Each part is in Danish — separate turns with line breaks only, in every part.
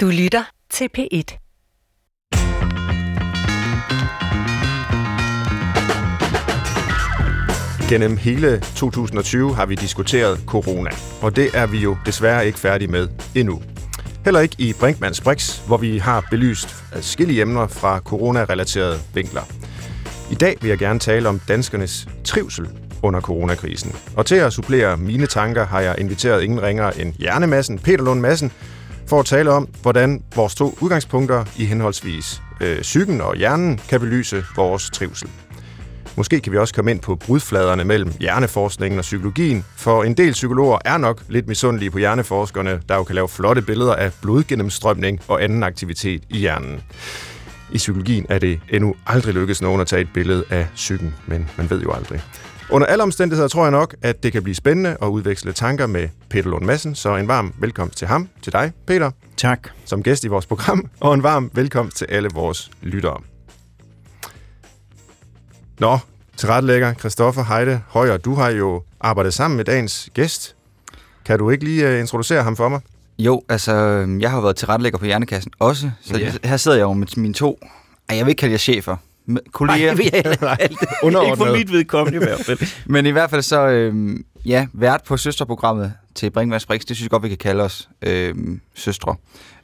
Du lytter til P1.
Gennem hele 2020 har vi diskuteret corona, og det er vi jo desværre ikke færdige med endnu. Heller ikke i Brinkmanns Brix, hvor vi har belyst adskillige emner fra corona-relaterede vinkler. I dag vil jeg gerne tale om danskernes trivsel under coronakrisen. Og til at supplere mine tanker har jeg inviteret ingen ringere end Hjernemassen, Peter Lund Madsen, for at tale om, hvordan vores to udgangspunkter i henholdsvis øh, psyken og hjernen kan belyse vores trivsel. Måske kan vi også komme ind på brudfladerne mellem hjerneforskningen og psykologien, for en del psykologer er nok lidt misundelige på hjerneforskerne, der jo kan lave flotte billeder af blodgennemstrømning og anden aktivitet i hjernen. I psykologien er det endnu aldrig lykkedes nogen at tage et billede af psyken, men man ved jo aldrig. Under alle omstændigheder tror jeg nok, at det kan blive spændende at udveksle tanker med Peter Lund Madsen, så en varm velkomst til ham, til dig, Peter.
Tak.
Som gæst i vores program, og en varm velkomst til alle vores lyttere. Nå, tilrettelægger Christoffer Heide Højer, du har jo arbejdet sammen med dagens gæst. Kan du ikke lige uh, introducere ham for mig?
Jo, altså, jeg har været tilrettelægger på Hjernekassen også, så yeah. her sidder jeg jo med mine to, jeg vil ikke kalde jer chefer, kolleger,
Nej,
Nej,
Ikke for mit vedkommende i hvert fald.
men i hvert fald så, øhm, ja, vært på søsterprogrammet til Brinkmanns Brix, det synes jeg godt, vi kan kalde os øhm, søstre.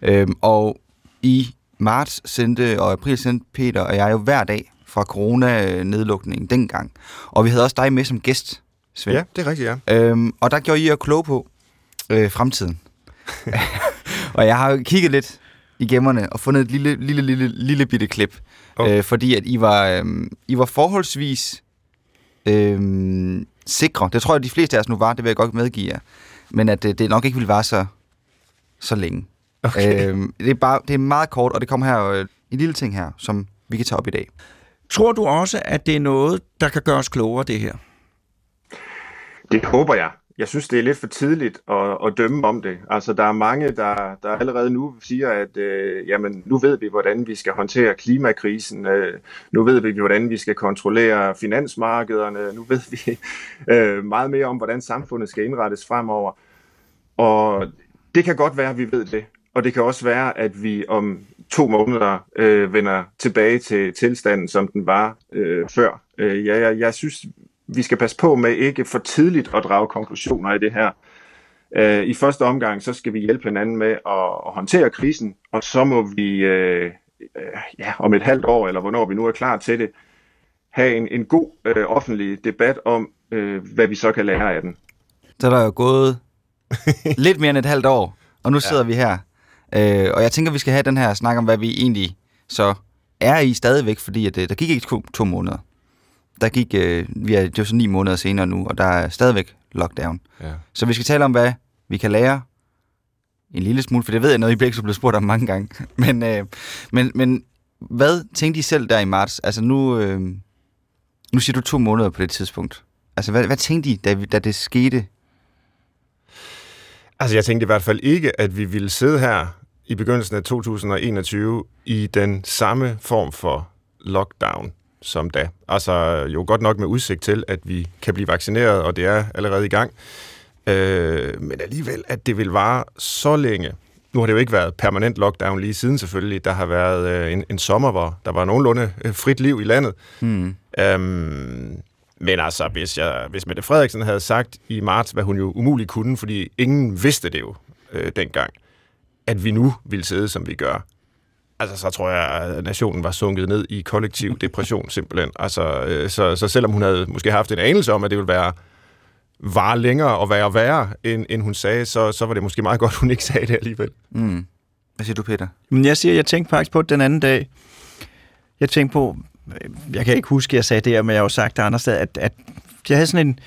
Øhm, og i marts sendte, og april sendte Peter og jeg jo hver dag fra corona-nedlukningen dengang. Og vi havde også dig med som gæst, Svend.
Ja, det er rigtigt, ja.
Øhm, og der gjorde I jer kloge på øh, fremtiden. og jeg har jo kigget lidt i gemmerne og fundet et lille, lille, lille, lille bitte klip.
Oh.
Øh, fordi at I var, øh, I var forholdsvis øh, sikre. Det tror jeg, de fleste af os nu var, det vil jeg godt medgive jer. Men at øh, det nok ikke ville være så, så længe.
Okay.
Øh, det, er bare, det er meget kort, og det kommer her øh, en lille ting her, som vi kan tage op i dag.
Tror du også, at det er noget, der kan gøre os klogere, det her?
Det håber jeg. Jeg synes, det er lidt for tidligt at, at dømme om det. Altså, der er mange, der, der allerede nu siger, at øh, jamen, nu ved vi, hvordan vi skal håndtere klimakrisen. Øh, nu ved vi, hvordan vi skal kontrollere finansmarkederne. Nu ved vi øh, meget mere om, hvordan samfundet skal indrettes fremover. Og det kan godt være, at vi ved det. Og det kan også være, at vi om to måneder øh, vender tilbage til tilstanden, som den var øh, før. Øh, jeg, jeg, jeg synes, vi skal passe på med ikke for tidligt at drage konklusioner i det her. Øh, I første omgang, så skal vi hjælpe hinanden med at, at håndtere krisen, og så må vi øh, øh, ja, om et halvt år, eller hvornår vi nu er klar til det, have en, en god øh, offentlig debat om, øh, hvad vi så kan lære af den.
Så er der jo gået lidt mere end et halvt år, og nu sidder ja. vi her. Øh, og jeg tænker, vi skal have den her snak om, hvad vi egentlig så er i stadigvæk, fordi at, der gik ikke to, to måneder. Der gik, øh, vi er, det jo så ni måneder senere nu, og der er stadigvæk lockdown.
Ja.
Så vi skal tale om, hvad vi kan lære en lille smule, for det ved jeg noget, I så blevet spurgt om mange gange. Men, øh, men, men hvad tænkte I selv der i marts? Altså nu, øh, nu siger du to måneder på det tidspunkt. Altså hvad, hvad tænkte I, da, da det skete?
Altså, jeg tænkte i hvert fald ikke, at vi ville sidde her i begyndelsen af 2021 i den samme form for lockdown som da. Altså, jo godt nok med udsigt til, at vi kan blive vaccineret, og det er allerede i gang. Øh, men alligevel, at det vil vare så længe. Nu har det jo ikke været permanent lockdown lige siden selvfølgelig. Der har været øh, en, en sommer, hvor der var nogenlunde øh, frit liv i landet.
Hmm.
Øhm, men altså, hvis, jeg, hvis Mette Frederiksen havde sagt i marts, hvad hun jo umuligt kunne, fordi ingen vidste det jo øh, dengang, at vi nu ville sidde, som vi gør, altså så tror jeg, at nationen var sunket ned i kollektiv depression simpelthen. Altså, øh, så, så selvom hun havde måske haft en anelse om, at det ville være var længere og være værre, end, end hun sagde, så, så var det måske meget godt, hun ikke sagde det alligevel.
Mm. Hvad siger du, Peter?
Men jeg siger, jeg tænkte faktisk på det den anden dag. Jeg tænkte på, øh, jeg kan ikke huske, at jeg sagde det her, men jeg har jo sagt det andre steder, at, at jeg havde sådan en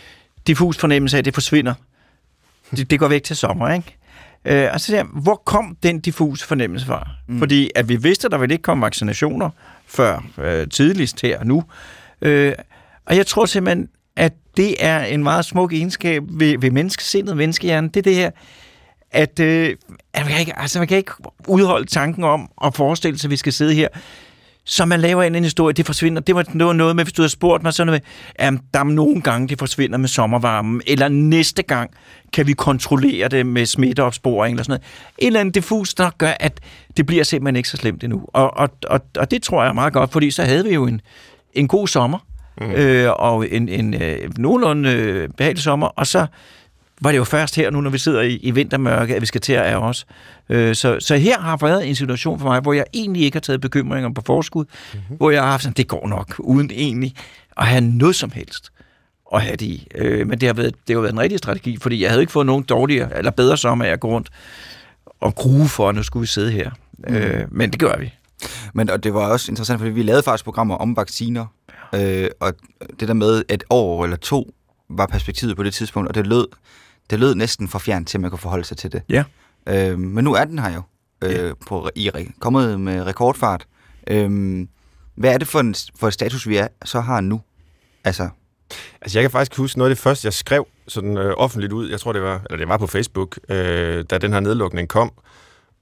diffus fornemmelse af, at det forsvinder. Det, det går væk til sommer, ikke? Øh, og så siger jeg, hvor kom den diffuse fornemmelse fra? Mm. Fordi at vi vidste, at der ville ikke komme vaccinationer før øh, tidligst her og nu. Øh, og jeg tror simpelthen, at det er en meget smuk egenskab ved, ved menneskesindet, menneskehjernen. Det er det her, at, øh, at man, kan ikke, altså man kan ikke udholde tanken om at forestille sig, at vi skal sidde her Så man laver en, en historie, det forsvinder. Det var, det var noget med, hvis du havde spurgt mig sådan noget med, at der er nogle gange, det forsvinder med sommervarmen, eller næste gang kan vi kontrollere det med smitteopsporing eller sådan noget. Et eller andet diffus, der gør, at det bliver simpelthen ikke så slemt endnu. Og, og, og, og det tror jeg er meget godt, fordi så havde vi jo en, en god sommer, mm. øh, og en, en øh, nogenlunde øh, behagelig sommer, og så var det jo først her nu, når vi sidder i, i vintermørke, at vi skal til at ære os. Øh, så, så her har været en situation for mig, hvor jeg egentlig ikke har taget bekymringer på forskud, mm-hmm. hvor jeg har haft sådan, det går nok, uden egentlig at have noget som helst at have det i. Øh, men det har, været, det har været en rigtig strategi, fordi jeg havde ikke fået nogen dårligere eller bedre sommer af at gå rundt og grue for, at nu skulle vi sidde her. Mm. Øh, men det gør vi.
Men og det var også interessant, fordi vi lavede faktisk programmer om vacciner, øh, og det der med et år eller to var perspektivet på det tidspunkt, og det lød, det lød næsten for fjernt til, at man kunne forholde sig til det.
Ja.
Øh, men nu er den her jo øh, ja. på, i, kommet med rekordfart. Øh, hvad er det for en, for en status, vi er, så har nu? Altså,
Altså, jeg kan faktisk huske noget af det første, jeg skrev sådan øh, offentligt ud. Jeg tror, det var, eller det var på Facebook, øh, da den her nedlukning kom.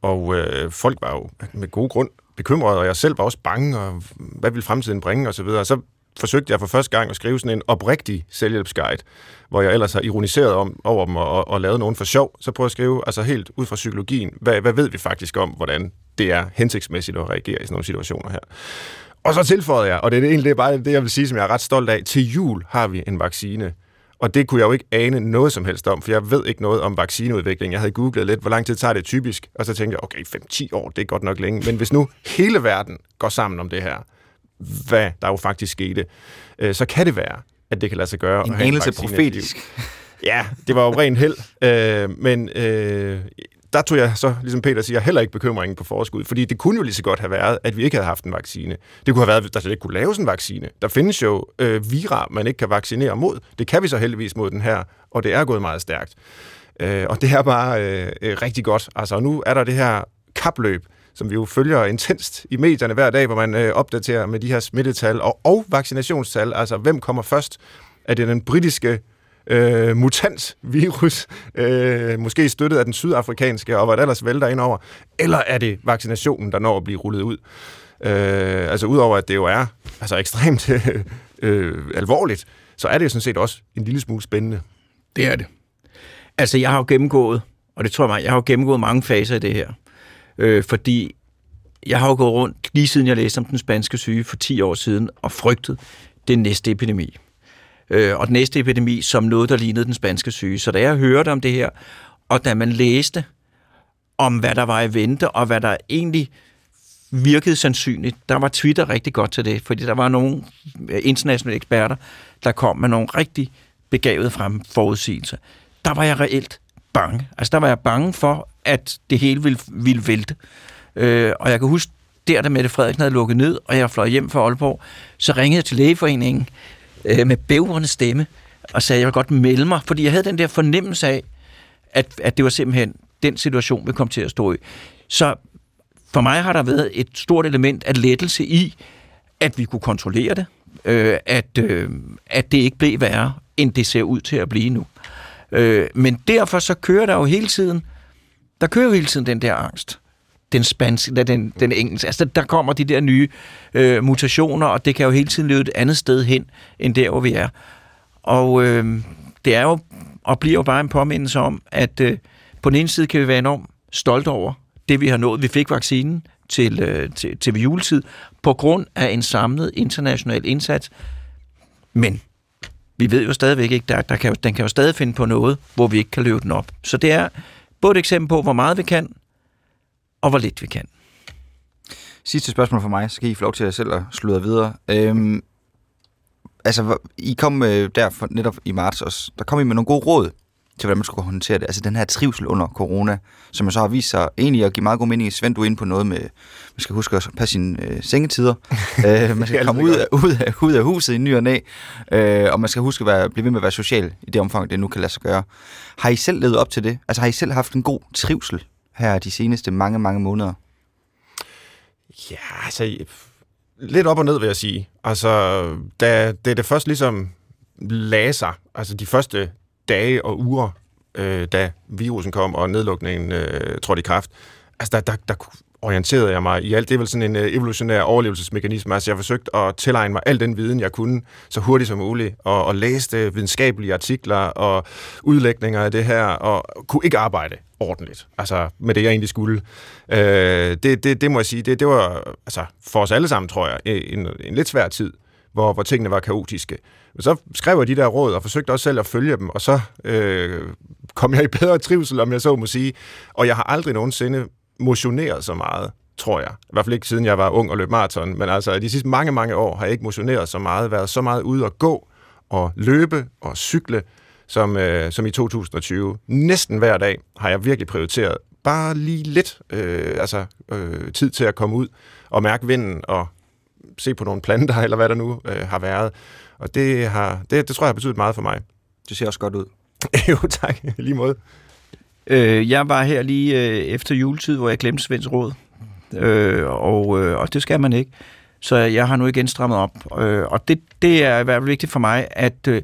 Og øh, folk var jo med god grund bekymrede, og jeg selv var også bange, og hvad ville fremtiden bringe, og så videre. Så forsøgte jeg for første gang at skrive sådan en oprigtig selvhjælpsguide, hvor jeg ellers har ironiseret om, over dem og, og, og lavet nogen for sjov. Så prøver jeg at skrive, altså helt ud fra psykologien, hvad, hvad ved vi faktisk om, hvordan det er hensigtsmæssigt at reagere i sådan nogle situationer her. Og så tilføjede jeg, og det er egentlig det er bare det, jeg vil sige, som jeg er ret stolt af, til jul har vi en vaccine. Og det kunne jeg jo ikke ane noget som helst om, for jeg ved ikke noget om vaccineudvikling. Jeg havde googlet lidt, hvor lang tid tager det typisk, og så tænkte jeg, okay, 5-10 år, det er godt nok længe. Men hvis nu hele verden går sammen om det her, hvad der jo faktisk skete, øh, så kan det være, at det kan lade sig gøre.
En anelse profetisk.
Ja, det var jo ren held. Øh, men øh, der tog jeg så, ligesom Peter siger, heller ikke bekymringen på forskud, fordi det kunne jo lige så godt have været, at vi ikke havde haft en vaccine. Det kunne have været, at der slet ikke kunne laves en vaccine. Der findes jo øh, vira, man ikke kan vaccinere mod. Det kan vi så heldigvis mod den her, og det er gået meget stærkt. Øh, og det er bare øh, øh rigtig godt. Altså, nu er der det her kapløb, som vi jo følger intenst i medierne hver dag, hvor man øh, opdaterer med de her smittetal og, og vaccinationstal. Altså, hvem kommer først? Er det den britiske øh, mutantvirus, øh, måske støttet af den sydafrikanske, og hvad der ellers vælter ind over, eller er det vaccinationen, der når at blive rullet ud? Øh, altså udover at det jo er altså ekstremt øh, alvorligt, så er det jo sådan set også en lille smule spændende.
Det er det. Altså jeg har jo gennemgået, og det tror jeg mig, jeg har jo gennemgået mange faser i det her. Øh, fordi jeg har jo gået rundt, lige siden jeg læste om den spanske syge for 10 år siden, og frygtet den næste epidemi øh, og den næste epidemi som noget, der lignede den spanske syge. Så da jeg hørte om det her, og da man læste om, hvad der var i vente, og hvad der egentlig virkede sandsynligt, der var Twitter rigtig godt til det, fordi der var nogle øh, internationale eksperter, der kom med nogle rigtig begavede frem forudsigelser. Der var jeg reelt bange. Altså der var jeg bange for, at det hele ville, ville vælte. Øh, og jeg kan huske, der da Mette Frederiksen havde lukket ned, og jeg fløj hjem fra Aalborg, så ringede jeg til lægeforeningen, øh, med bævrende stemme og sagde, at jeg vil godt melde mig, fordi jeg havde den der fornemmelse af, at, at det var simpelthen den situation, vi kom til at stå i. Så for mig har der været et stort element af lettelse i, at vi kunne kontrollere det, øh, at, øh, at det ikke blev værre, end det ser ud til at blive nu. Øh, men derfor så kører der jo hele tiden, der kører jo hele tiden den der angst den spanske, den, den engelske. Altså, der kommer de der nye øh, mutationer, og det kan jo hele tiden løbe et andet sted hen, end der, hvor vi er. Og øh, det er jo, og bliver jo bare en påmindelse om, at øh, på den ene side kan vi være enormt stolte over det, vi har nået. Vi fik vaccinen til, øh, til, til juletid på grund af en samlet international indsats. Men vi ved jo stadigvæk ikke, der, der kan, den kan jo stadig finde på noget, hvor vi ikke kan løbe den op. Så det er både et eksempel på, hvor meget vi kan, og hvor lidt vi kan.
Sidste spørgsmål for mig, så kan I få lov til at selv at sludre videre. Øhm, altså, I kom øh, der for, netop i marts også, der kom I med nogle gode råd til, hvordan man skulle håndtere det. Altså den her trivsel under corona, som så har vist sig egentlig at give meget god mening. Svend, du er inde på noget med, man skal huske at passe sine øh, sengetider. øh, man skal komme ud af, ud, af, ud af huset i ny og næ, øh, og man skal huske at være, blive ved med at være social i det omfang, det nu kan lade sig gøre. Har I selv levet op til det? Altså har I selv haft en god trivsel her de seneste mange, mange måneder?
Ja, altså lidt op og ned vil jeg sige. Altså, da det, det først ligesom lagde sig, altså de første dage og uger, øh, da virusen kom og nedlukningen øh, trådte i kraft, altså der, der, der orienterede jeg mig i alt. Det er vel sådan en øh, evolutionær overlevelsesmekanisme. Altså jeg forsøgte at tilegne mig al den viden, jeg kunne, så hurtigt som muligt, og, og læste videnskabelige artikler og udlægninger af det her, og kunne ikke arbejde ordentligt, altså med det, jeg egentlig skulle. Øh, det, det, det må jeg sige, det, det var altså, for os alle sammen, tror jeg, en, en lidt svær tid, hvor, hvor tingene var kaotiske. Men så skrev jeg de der råd og forsøgte også selv at følge dem, og så øh, kom jeg i bedre trivsel, om jeg så må sige. Og jeg har aldrig nogensinde motioneret så meget, tror jeg. I hvert fald ikke siden jeg var ung og løb maraton, men altså de sidste mange, mange år har jeg ikke motioneret så meget, været så meget ude at gå og løbe og cykle, som, øh, som i 2020. Næsten hver dag har jeg virkelig prioriteret bare lige lidt øh, altså, øh, tid til at komme ud og mærke vinden og se på nogle planter, eller hvad der nu øh, har været. Og det, har, det, det tror jeg har betydet meget for mig.
Det ser også godt ud.
jo, tak. Lige måde.
Øh, jeg var her lige øh, efter juletid, hvor jeg glemte Svends råd. Øh, og, øh, og det skal man ikke. Så jeg har nu igen strammet op. Øh, og det, det er i hvert fald vigtigt for mig, at øh,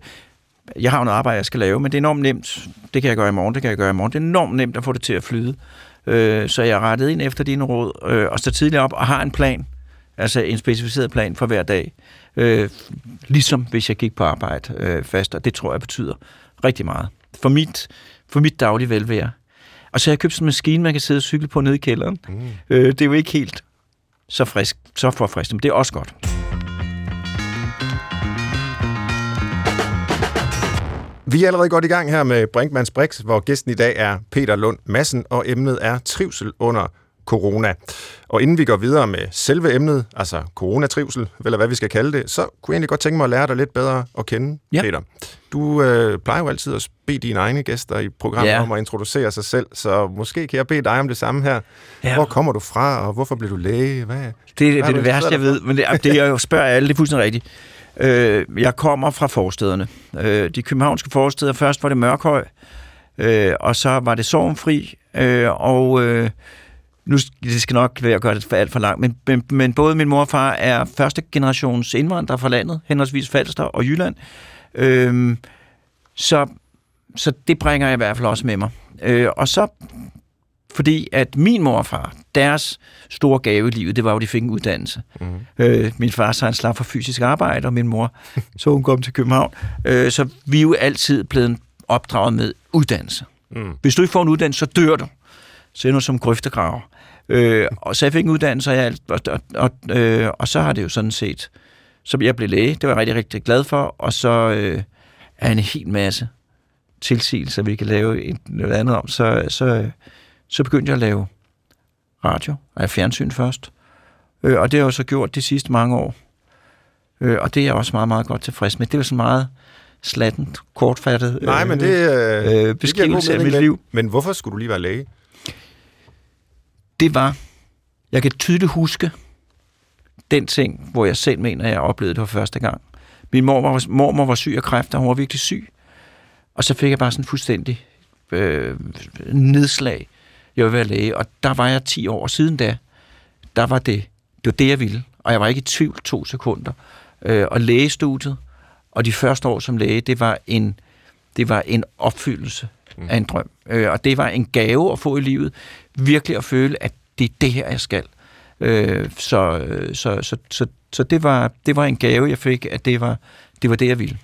jeg har noget arbejde, jeg skal lave, men det er enormt nemt. Det kan jeg gøre i morgen, det kan jeg gøre i morgen. Det er enormt nemt at få det til at flyde. Øh, så jeg er rettet ind efter dine råd øh, og står tidligere op og har en plan. Altså en specificeret plan for hver dag. Øh, ligesom hvis jeg gik på arbejde øh, fast, og det tror jeg betyder rigtig meget. For mit, for mit daglige velvære. Og så har jeg købt sådan en maskine, man kan sidde og cykle på nede i kælderen. Mm. Øh, det er jo ikke helt så frisk, så forfriskende, men det er også godt.
Vi er allerede godt i gang her med Brinkmanns Brix, hvor gæsten i dag er Peter Lund Madsen, og emnet er trivsel under corona. Og inden vi går videre med selve emnet, altså coronatrivsel, eller hvad vi skal kalde det, så kunne jeg egentlig godt tænke mig at lære dig lidt bedre at kende,
Ja.
Peter. Du øh, plejer jo altid at bede dine egne gæster i programmet
Ja.
om at introducere sig selv, så måske kan jeg bede dig om det samme her.
Ja.
Hvor kommer du fra, og hvorfor blev du læge? Hvad?
Det, det er
har du
det værste, jeg ved, men det, det jo spørger alle, det er fuldstændig rigtigt. Øh, jeg kommer fra forstederne. Øh, de københavnske forsteder, først var det Mørkhøj, øh, og så var det Sorgenfri, øh, og øh, nu det skal nok være at gøre det for alt for langt, men, men, men både min mor og far er første generations indvandrere fra landet, henholdsvis Falster og Jylland. Øh, så, så det bringer jeg i hvert fald også med mig. Øh, og så fordi at min mor og far, deres store gave i livet, det var jo, at de fik en uddannelse. Mm. Øh, min far så han slap for fysisk arbejde, og min mor, så hun kom til København. Øh, så vi er jo altid blevet opdraget med uddannelse.
Mm.
Hvis du ikke får en uddannelse, så dør du. Så er du som grøftegraver. Øh, og så jeg fik en uddannelse, og, jeg, og, og, og, øh, og så har det jo sådan set, så jeg blev læge, det var jeg rigtig, rigtig glad for, og så øh, er en hel masse tilsigelser, vi kan lave et, noget andet om, så, så, så begyndte jeg at lave radio, og fjernsyn først. Øh, og det har jeg jo så gjort de sidste mange år. Øh, og det er jeg også meget, meget godt tilfreds med. Det er jo sådan meget slatten, kortfattet
Nej, men det, øh,
øh,
det
beskrivelse af
mening,
mit liv.
Men hvorfor skulle du lige være læge?
Det var, jeg kan tydeligt huske den ting, hvor jeg selv mener, jeg oplevede det for første gang. Min mormor var, mormor var syg af kræft, og hun var virkelig syg. Og så fik jeg bare sådan fuldstændig øh, nedslag. Jeg ville være læge, og der var jeg 10 år siden da. Der var det, det var det, jeg ville. Og jeg var ikke i tvivl to sekunder. Øh, og lægestudiet, og de første år som læge, det var en, det var en opfyldelse mm. af en drøm. Øh, og det var en gave at få i livet. Virkelig at føle, at det er det her, jeg skal. Øh, så, så, så, så, så det, var, det var en gave, jeg fik, at det var det, var det jeg ville.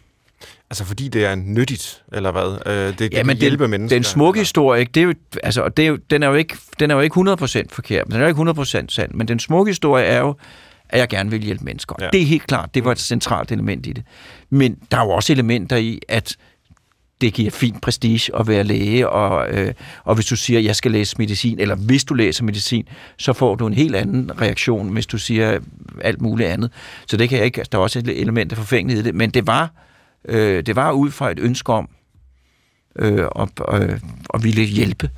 Altså fordi det er nyttigt, eller hvad? Øh, det, det
Ja,
kan
men
hjælpe
den,
mennesker.
den smukke
eller-
historie, det er jo, altså, og det er jo, den, er jo ikke, den er jo ikke 100% forkert, men den er jo ikke 100% sand, men den smukke historie er jo, at jeg gerne vil hjælpe mennesker.
Ja.
Det er helt klart, det var et centralt element i det. Men der er jo også elementer i, at det giver fin prestige at være læge, og, øh, og hvis du siger, at jeg skal læse medicin, eller hvis du læser medicin, så får du en helt anden reaktion, hvis du siger alt muligt andet. Så det kan jeg ikke, altså, der er også et element af forfængelighed i det, men det var, øh, det var ud fra et ønske om øh, at, øh, at ville hjælpe.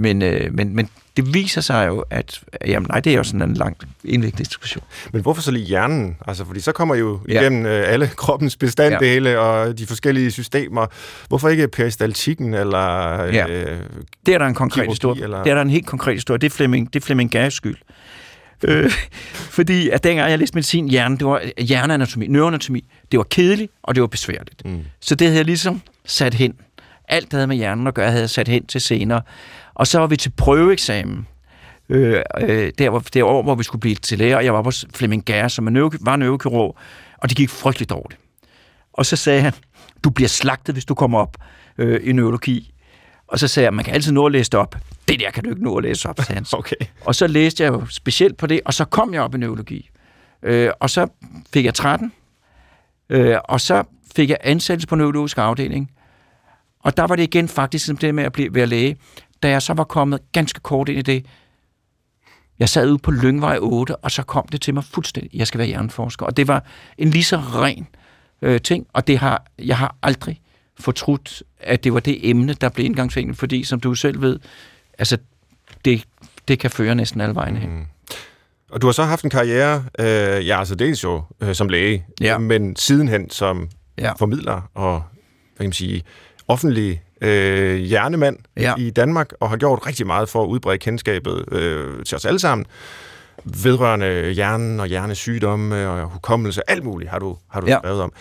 Ja.
Men, øh, men, men det viser sig jo, at jamen, nej, det er jo sådan en lang indviklet diskussion.
Men hvorfor så lige hjernen? Altså, fordi så kommer jo
Ja.
igennem øh, alle kroppens bestanddele ja. og de forskellige systemer. Hvorfor ikke peristaltikken eller...
Ja.
Øh,
Det er der en konkret historie.
eller-
Det er der en helt konkret historie. Det er Flemming, det er Flemming Gærs skyld. Øh, fordi at dengang jeg læste medicin, hjerne, det var hjerneanatomi, neuroanatomi, det var kedeligt, og det var besværligt.
Mm.
Så det havde jeg ligesom sat hen. Alt, der havde med hjernen at gøre, havde jeg sat hen til senere. Og så var vi til prøveeksamen øh, øh, der, hvor, det år, hvor vi skulle blive til lærer, og jeg var på Flemming Gær, som nøve, var neurokirurg, og det gik frygteligt dårligt. Og så sagde han, du bliver slagtet, hvis du kommer op øh, i neurologi. Og så sagde jeg, man kan altid nå at læse det op. Det der kan du ikke nå at læse op, sagde han.
Okay.
Og så læste jeg jo specielt på det, og så kom jeg op i neurologi. Øh, og så fik jeg 13, øh, og så fik jeg ansættelse på neurologisk afdeling. Og der var det igen faktisk som det med at blive, være læge. Da jeg så var kommet ganske kort ind i det, jeg sad ude på Lyngvej 8, og så kom det til mig fuldstændig, jeg skal være hjerneforsker. Og det var en lige så ren øh, ting, og det har, jeg har aldrig fortrudt, at det var det emne, der blev indgangsvinklen, fordi som du selv ved, altså det, det kan føre næsten alle vejen hen. Mm.
Og du har så haft en karriere, øh, ja, altså dels jo øh, som læge,
Ja.
men sidenhen som
Ja.
formidler og, hvad kan man sige, offentlig øh, hjernemand
Ja.
i Danmark, og har gjort rigtig meget for at udbrede kendskabet øh, til os alle sammen, vedrørende hjernen og hjernesygdomme og hukommelse, alt muligt har du, har du
Ja.
skrevet om.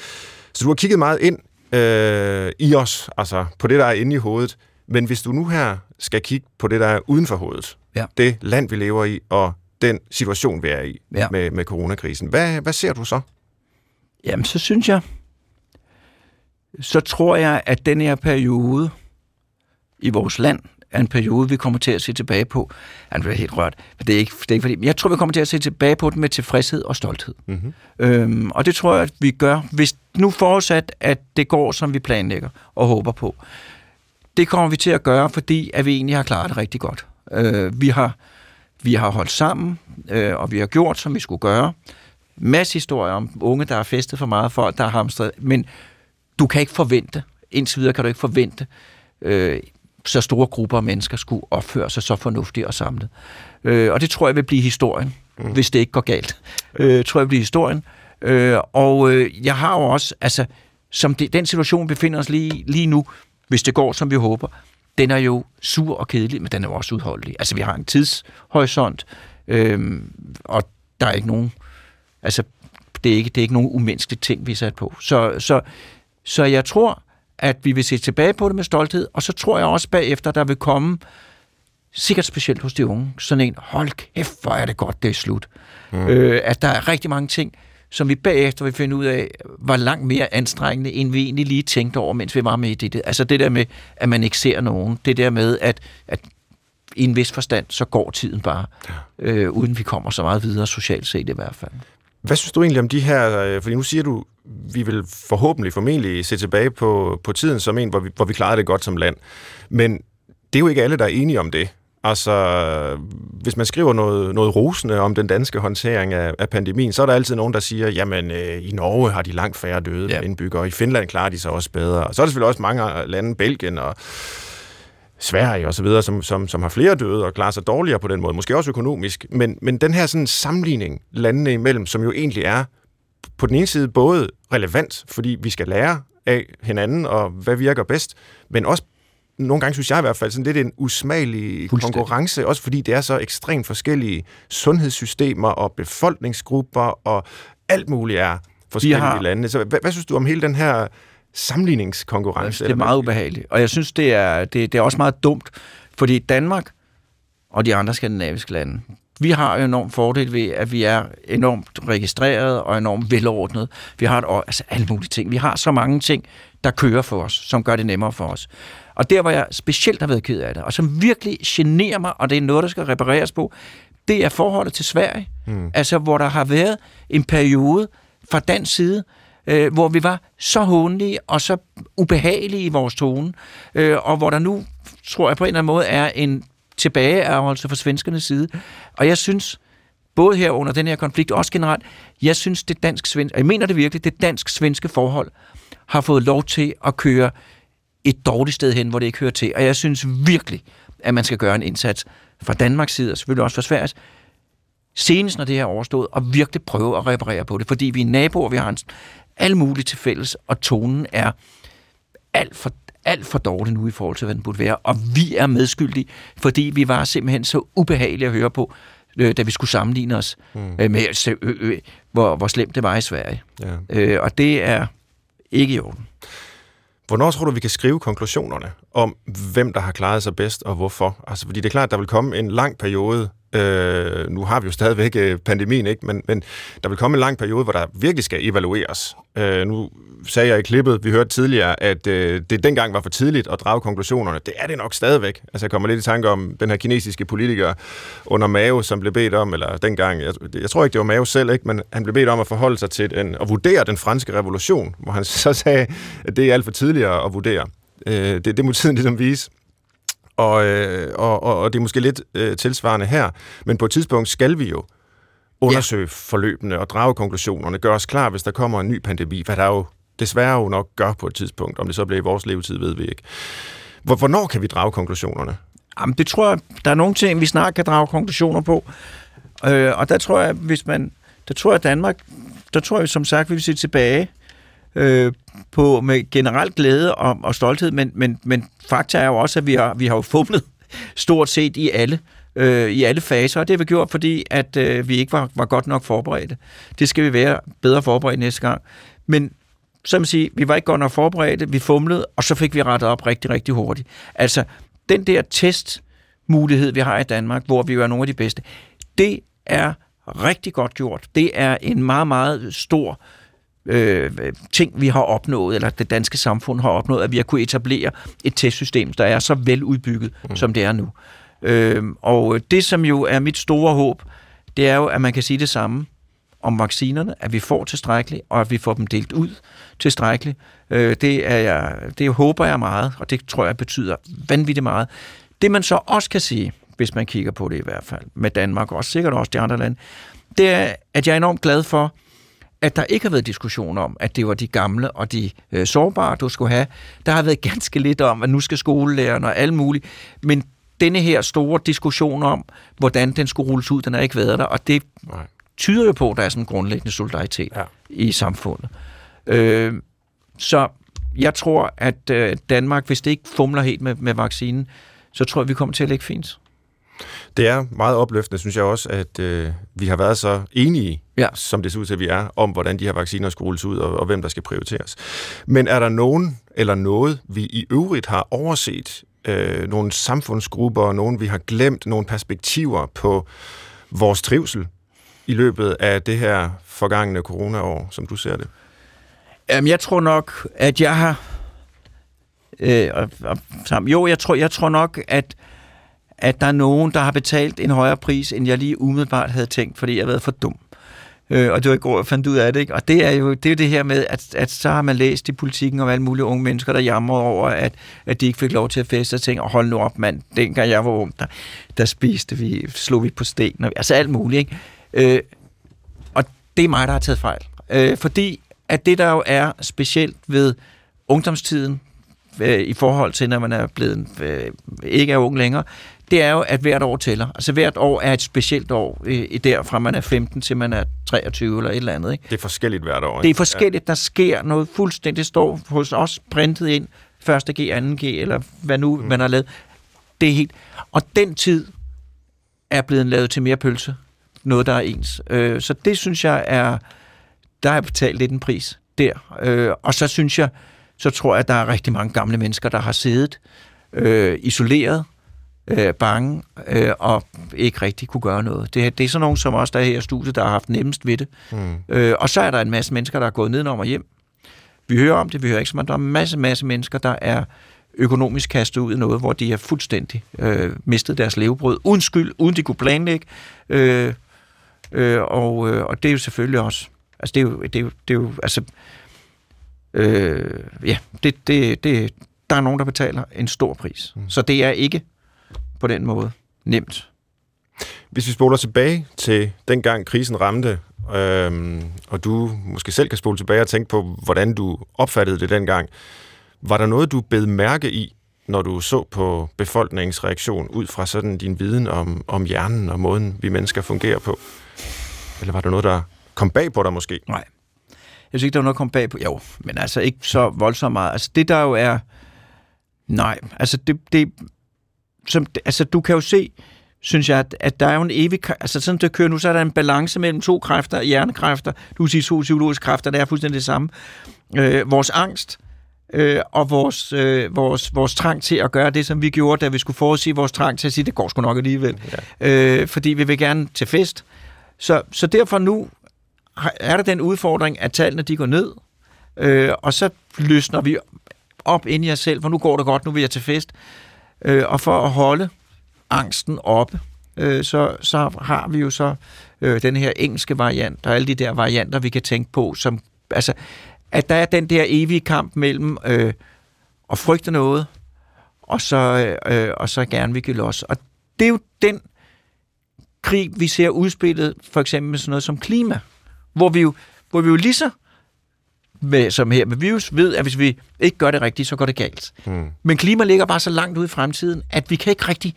Så du har kigget meget ind øh, i os, altså på det, der er inde i hovedet. Men hvis du nu her skal kigge på det, der er uden for hovedet,
Ja.
det land, vi lever i, og den situation, vi er i
Ja.
med, med coronakrisen, hvad, hvad ser du så?
Jamen, så synes jeg, så tror jeg, at den her periode i vores land er en periode, vi kommer til at se tilbage på. Han bliver helt rørt, men det er ikke, det er ikke fordi, men jeg tror, vi kommer til at se tilbage på den med tilfredshed og stolthed.
Mm-hmm.
Øhm, og det tror jeg, at vi gør, hvis nu forudsat, at det går, som vi planlægger og håber på. Det kommer vi til at gøre, fordi at vi egentlig har klaret det rigtig godt. Øh, vi, har, vi har holdt sammen, øh, og vi har gjort, som vi skulle gøre. Masse historier om unge, der har festet for meget, folk, der har hamstret. Men du kan ikke forvente, indtil videre kan du ikke forvente, øh, så store grupper af mennesker skulle opføre sig så fornuftigt og samlet. Øh, og det tror jeg vil blive historien, mm. hvis det ikke går galt. Øh, tror jeg vil blive historien. Øh, og øh, jeg har jo også, altså, som det, den situation, vi befinder os lige, lige nu, hvis det går, som vi håber, den er jo sur og kedelig, men den er jo også udholdelig. Altså, vi har en tidshorisont, øh, og der er ikke nogen, altså, det er ikke, det er ikke nogen umenneskelige ting, vi er sat på. Så, så, så jeg tror, at vi vil se tilbage på det med stolthed, og så tror jeg også bagefter, der vil komme, sikkert specielt hos de unge, sådan en, hold kæft, hvor er det godt, det er slut. Mm. Øh, at der er rigtig mange ting, som vi bagefter vil finde ud af, var langt mere anstrengende, end vi egentlig lige tænkte over, mens vi var med i det. Altså det der med, at man ikke ser nogen. Det der med, at, at i en vis forstand, så går tiden bare, øh, uden vi kommer så meget videre, socialt set i hvert fald.
Hvad synes du egentlig om de her, øh, fordi nu siger du, vi vil forhåbentlig formentlig se tilbage på, på tiden som en, hvor vi, hvor vi klarede det godt som land. Men det er jo ikke alle, der er enige om det. Altså, hvis man skriver noget, noget rosende om den danske håndtering af, af pandemien, så er der altid nogen, der siger, jamen øh, i Norge har de langt færre døde
Ja.
indbyggere, og i Finland klarer de sig også bedre. Og så er der selvfølgelig også mange lande, Belgien og Sverige og så videre, som, som, som har flere døde og klarer sig dårligere på den måde, måske også økonomisk. Men, men den her sådan sammenligning landene imellem, som jo egentlig er på den ene side både relevant, fordi vi skal lære af hinanden og hvad virker bedst, men også nogle gange synes jeg i hvert fald sådan lidt en usmagelig konkurrence, også fordi det er så ekstremt forskellige sundhedssystemer og befolkningsgrupper og alt muligt er forskellige
har-
i landene. Så hvad, hvad synes du om hele den her sammenligningskonkurrence?
Det er meget ubehageligt. Og jeg synes, det er, det, det er også meget dumt, fordi Danmark og de andre skandinaviske lande, vi har jo enormt fordel ved, at vi er enormt registreret og enormt velordnet. Vi har et, altså alle mulige ting. Vi har så mange ting, der kører for os, som gør det nemmere for os. Og der, hvor jeg specielt har været ked af det, og som virkelig generer mig, og det er noget, der skal repareres på, det er forholdet til Sverige. Mm. Altså, hvor der har været en periode fra dansk side, øh, hvor vi var så hånlige og så ubehagelige i vores tone, øh, og hvor der nu, tror jeg på en eller anden måde, er en tilbageærgelse fra svenskernes side. Og jeg synes, både her under den her konflikt, også generelt, jeg synes, det dansk-svenske, jeg mener det virkelig, det dansk-svenske forhold har fået lov til at køre et dårligt sted hen, hvor det ikke hører til. Og jeg synes virkelig, at man skal gøre en indsats fra Danmarks side, og selvfølgelig også fra Sveriges, senest når det her er overstået, og virkelig prøve at reparere på det, fordi vi er naboer, vi har en, alle mulige til fælles, og tonen er alt for, alt for dårlig nu i forhold til, hvad den burde være, og vi er medskyldige, fordi vi var simpelthen så ubehagelige at høre på, øh, da vi skulle sammenligne os mm. øh, med, øh, øh, hvor, hvor slemt det var i Sverige.
Ja.
Øh, og det er ikke i orden.
Hvornår tror du, vi kan skrive konklusionerne om, hvem der har klaret sig bedst og hvorfor? Altså, fordi det er klart, at der vil komme en lang periode Øh, nu har vi jo stadigvæk øh, pandemien, ikke? Men, men der vil komme en lang periode, hvor der virkelig skal evalueres. Øh, nu sagde jeg i klippet, vi hørte tidligere, at øh, det dengang var for tidligt at drage konklusionerne. Det er det nok stadigvæk. Altså jeg kommer lidt i tanke om den her kinesiske politiker under Mao, som blev bedt om, eller dengang, jeg, jeg tror ikke, det var Mao selv, ikke? men han blev bedt om at forholde sig til den, og vurdere den franske revolution, hvor han så sagde, at det er alt for tidligt at vurdere. Øh, det, det må tiden ligesom vise. Og, øh, og, og, og det er måske lidt øh, tilsvarende her, men på et tidspunkt skal vi jo undersøge ja. forløbene og drage konklusionerne, gøre os klar, hvis der kommer en ny pandemi, hvad der jo desværre jo nok gør på et tidspunkt. Om det så bliver i vores levetid, ved vi ikke. Hvornår kan vi drage konklusionerne?
Jamen, det tror jeg, der er nogle ting, vi snart kan drage konklusioner på. Øh, og der tror jeg, hvis man, der tror jeg Danmark, der tror jeg som sagt, vi vil se tilbage øh, på med generelt glæde og, og stolthed, men, men, men fakta er jo også, at vi har, vi har jo fumlet stort set i alle øh, i alle faser, og det har vi gjort, fordi at øh, vi ikke var, var godt nok forberedte. Det skal vi være bedre forberedt næste gang. Men som siger, vi var ikke godt nok forberedte, vi fumlede, og så fik vi rettet op rigtig, rigtig hurtigt. Altså, den der testmulighed, vi har i Danmark, hvor vi jo er nogle af de bedste, det er rigtig godt gjort. Det er en meget, meget stor øh, ting, vi har opnået, eller det danske samfund har opnået, at vi har kunne etablere et testsystem, der er så veludbygget, mm. som det er nu. Øh, og det, som jo er mit store håb, det er jo, at man kan sige det samme om vaccinerne, at vi får tilstrækkeligt, og at vi får dem delt ud tilstrækkeligt. Øh, det, er jeg, det håber jeg meget, og det tror jeg betyder vanvittigt meget. Det man så også kan sige, hvis man kigger på det i hvert fald, med Danmark, og sikkert også de andre lande, det er, at jeg er enormt glad for, at der ikke har været diskussion om, at det var de gamle og de øh, sårbare, du skulle have. Der har været ganske lidt om, at nu skal skolelærerne og alt muligt. Men denne her store diskussion om, hvordan den skulle rulles ud, den er ikke været der, og det Nej. tyder jo på, at der er sådan en grundlæggende solidaritet ja. i samfundet. Øh, så jeg tror, at øh, Danmark, hvis det ikke fumler helt med, med vaccinen, så tror jeg, vi kommer til at ligge fint.
Det er meget opløftende, synes jeg også, at øh, vi har været så enige, ja. som det ser ud til, at vi er, om hvordan de her vacciner skal rulles ud, og, og hvem der skal prioriteres. Men er der nogen eller noget, vi i øvrigt har overset? Øh, nogle samfundsgrupper, nogen vi har glemt, nogle perspektiver på vores trivsel i løbet af det her forgangne coronaår, som du ser det?
Jamen, jeg tror nok, at jeg har... Øh, jo, jeg tror, jeg tror nok, at at der er nogen, der har betalt en højere pris, end jeg lige umiddelbart havde tænkt, fordi jeg har været for dum. Øh, og det var i går, jeg fandt ud af det. Ikke? Og det er jo det, er det her med, at, at så har man læst i politikken om alle mulige unge mennesker, der jammer over, at, at de ikke fik lov til at feste og tænker, hold nu op mand, dengang jeg var ung, der, der spiste vi, slog vi på sten, og, altså alt muligt. Ikke? Øh, og det er mig, der har taget fejl. Øh, fordi at det, der jo er specielt ved ungdomstiden, øh, i forhold til, når man er blevet øh, ikke er ung længere, det er jo, at hvert år tæller. Altså hvert år er et specielt år, øh, derfra man er 15 til man er 23 eller et eller andet. Ikke?
Det er forskelligt hvert år. Ikke?
Det er forskelligt. Ja. Der sker noget fuldstændig. Det står hos os printet ind. Første G, anden G, eller hvad nu mm. man har lavet. Det er helt... Og den tid er blevet lavet til mere pølse. Noget, der er ens. Øh, så det synes jeg er... Der har jeg betalt lidt en pris der. Øh, og så synes jeg, så tror jeg, at der er rigtig mange gamle mennesker, der har siddet øh, isoleret, øh, bange øh, og ikke rigtig kunne gøre noget. Det, det er sådan nogen som os, der er her i studiet, der har haft nemmest ved det. Mm. Øh, og så er der en masse mennesker, der er gået nedenom og hjem. Vi hører om det, vi hører ikke så meget. Der er en masse, masse mennesker, der er økonomisk kastet ud i noget, hvor de har fuldstændig øh, mistet deres levebrød, uden skyld, uden de kunne planlægge. Øh, øh, og, øh, og det er jo selvfølgelig også, altså det er jo, det er jo, det er jo altså, øh, ja, det, det, det, der er nogen, der betaler en stor pris. Mm. Så det er ikke på den måde nemt.
Hvis vi spoler tilbage til dengang krisen ramte, øhm, og du måske selv kan spole tilbage og tænke på, hvordan du opfattede det dengang, var der noget, du bed mærke i, når du så på befolkningens reaktion ud fra sådan din viden om, om hjernen og måden, vi mennesker fungerer på? Eller var der noget, der kom bag på dig måske?
Nej. Jeg synes ikke, der var noget, der kom bag på. Jo, men altså ikke så voldsomt meget. Altså det, der jo er... Nej, altså det, det, som, altså, du kan jo se, synes jeg, at, at der er jo en evig... Altså sådan det kører nu, så er der en balance mellem to kræfter, hjernekræfter, du siger to psykologiske kræfter, der er fuldstændig det samme. Øh, vores angst øh, og vores, øh, vores, vores trang til at gøre det, som vi gjorde, da vi skulle forudsige vores trang til at sige, det går sgu nok alligevel. Ja. Øh, fordi vi vil gerne til fest. Så, så derfor nu er der den udfordring, at tallene de går ned, øh, og så løsner vi op ind i os selv, for nu går det godt, nu vil jeg til fest. Øh, og for at holde angsten oppe, øh, så, så har vi jo så øh, den her engelske variant, og alle de der varianter, vi kan tænke på, som, altså, at der er den der evige kamp mellem øh, at frygte noget, og så, øh, og så gerne vil give los. Og det er jo den krig, vi ser udspillet, for eksempel med sådan noget som klima, hvor vi jo, hvor vi jo lige så med, som her med virus, ved, at hvis vi ikke gør det rigtigt, så går det galt.
Mm.
Men klima ligger bare så langt ude i fremtiden, at vi kan ikke rigtig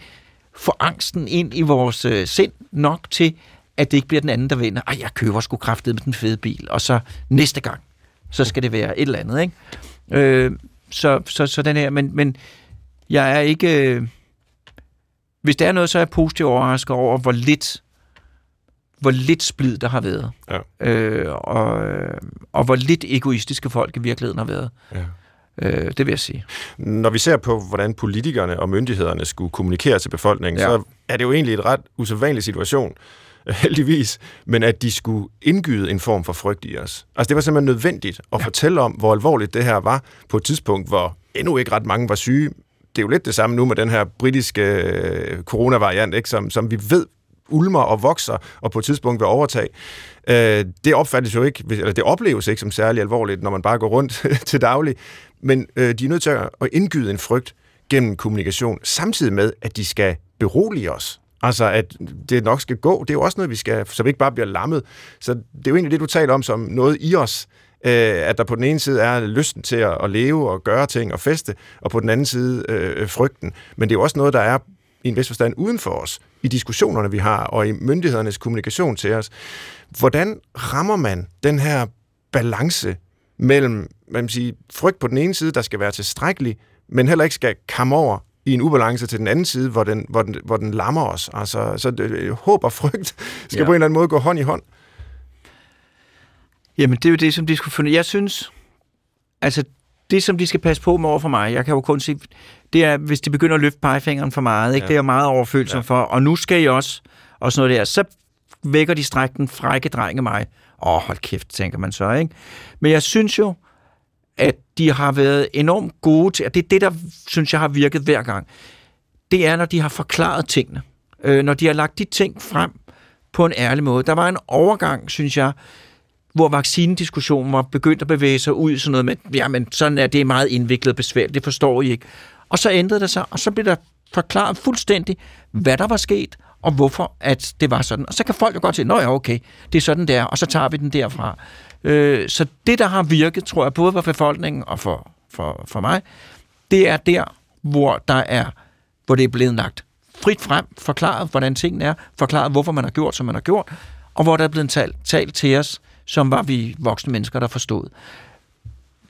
få angsten ind i vores øh, sind nok til, at det ikke bliver den anden, der vinder. Ej, jeg køber sgu kraftet med den fede bil, og så næste gang, så skal det være et eller andet, ikke? Øh, så, så, så den her, men, men jeg er ikke... Øh, hvis der er noget, så er jeg positivt overrasket over, hvor lidt hvor lidt splid der har været.
Ja.
Øh, og, og hvor lidt egoistiske folk i virkeligheden har været.
Ja.
Øh, det vil jeg sige.
Når vi ser på, hvordan politikerne og myndighederne skulle kommunikere til befolkningen,
ja.
så er det jo egentlig et ret usædvanlig situation, heldigvis, men at de skulle indgyde en form for frygt i os. Altså det var simpelthen nødvendigt at ja. fortælle om, hvor alvorligt det her var på et tidspunkt, hvor endnu ikke ret mange var syge. Det er jo lidt det samme nu med den her britiske øh, coronavariant, ikke? Som, som vi ved ulmer og vokser, og på et tidspunkt vil overtage. Øh, det opfattes jo ikke, eller det opleves ikke som særlig alvorligt, når man bare går rundt til daglig. Men øh, de er nødt til at indgyde en frygt gennem kommunikation, samtidig med, at de skal berolige os. Altså, at det nok skal gå. Det er jo også noget, vi skal, så vi ikke bare bliver lammet. Så det er jo egentlig det, du taler om som noget i os, øh, at der på den ene side er lysten til at, at leve og gøre ting og feste, og på den anden side øh, frygten. Men det er jo også noget, der er i en vis forstand uden for os, i diskussionerne, vi har, og i myndighedernes kommunikation til os. Hvordan rammer man den her balance mellem hvad man siger, frygt på den ene side, der skal være tilstrækkelig, men heller ikke skal komme over i en ubalance til den anden side, hvor den, hvor den, hvor den lammer os. Altså, så det, håb og frygt skal
ja.
på en eller anden måde gå hånd i hånd.
Jamen, det er jo det, som de skulle finde. Jeg synes, altså, det, som de skal passe på med over for mig, jeg kan jo kun sige, det er, hvis de begynder at løfte pegefingeren for meget, ikke?
Ja.
det er jeg meget overfølsom ja. for, og nu skal I også, og sådan noget der, så vækker de stræk den frække dreng af mig. Åh, hold kæft, tænker man så, ikke? Men jeg synes jo, at de har været enormt gode til, og det er det, der, synes jeg, har virket hver gang, det er, når de har forklaret tingene. Øh, når de har lagt de ting frem på en ærlig måde. Der var en overgang, synes jeg, hvor vaccinediskussionen var begyndt at bevæge sig ud i sådan noget med, jamen sådan er det meget indviklet og besværligt, det forstår I ikke. Og så ændrede det sig, og så blev der forklaret fuldstændig, hvad der var sket, og hvorfor at det var sådan. Og så kan folk jo godt sige, nå ja, okay, det er sådan der, og så tager vi den derfra. Øh, så det, der har virket, tror jeg, både for befolkningen og for, for, for mig, det er der, hvor der er, hvor det er blevet lagt frit frem, forklaret, hvordan tingene er, forklaret, hvorfor man har gjort, som man har gjort, og hvor der er blevet talt, talt til os, som var vi voksne mennesker, der forstod.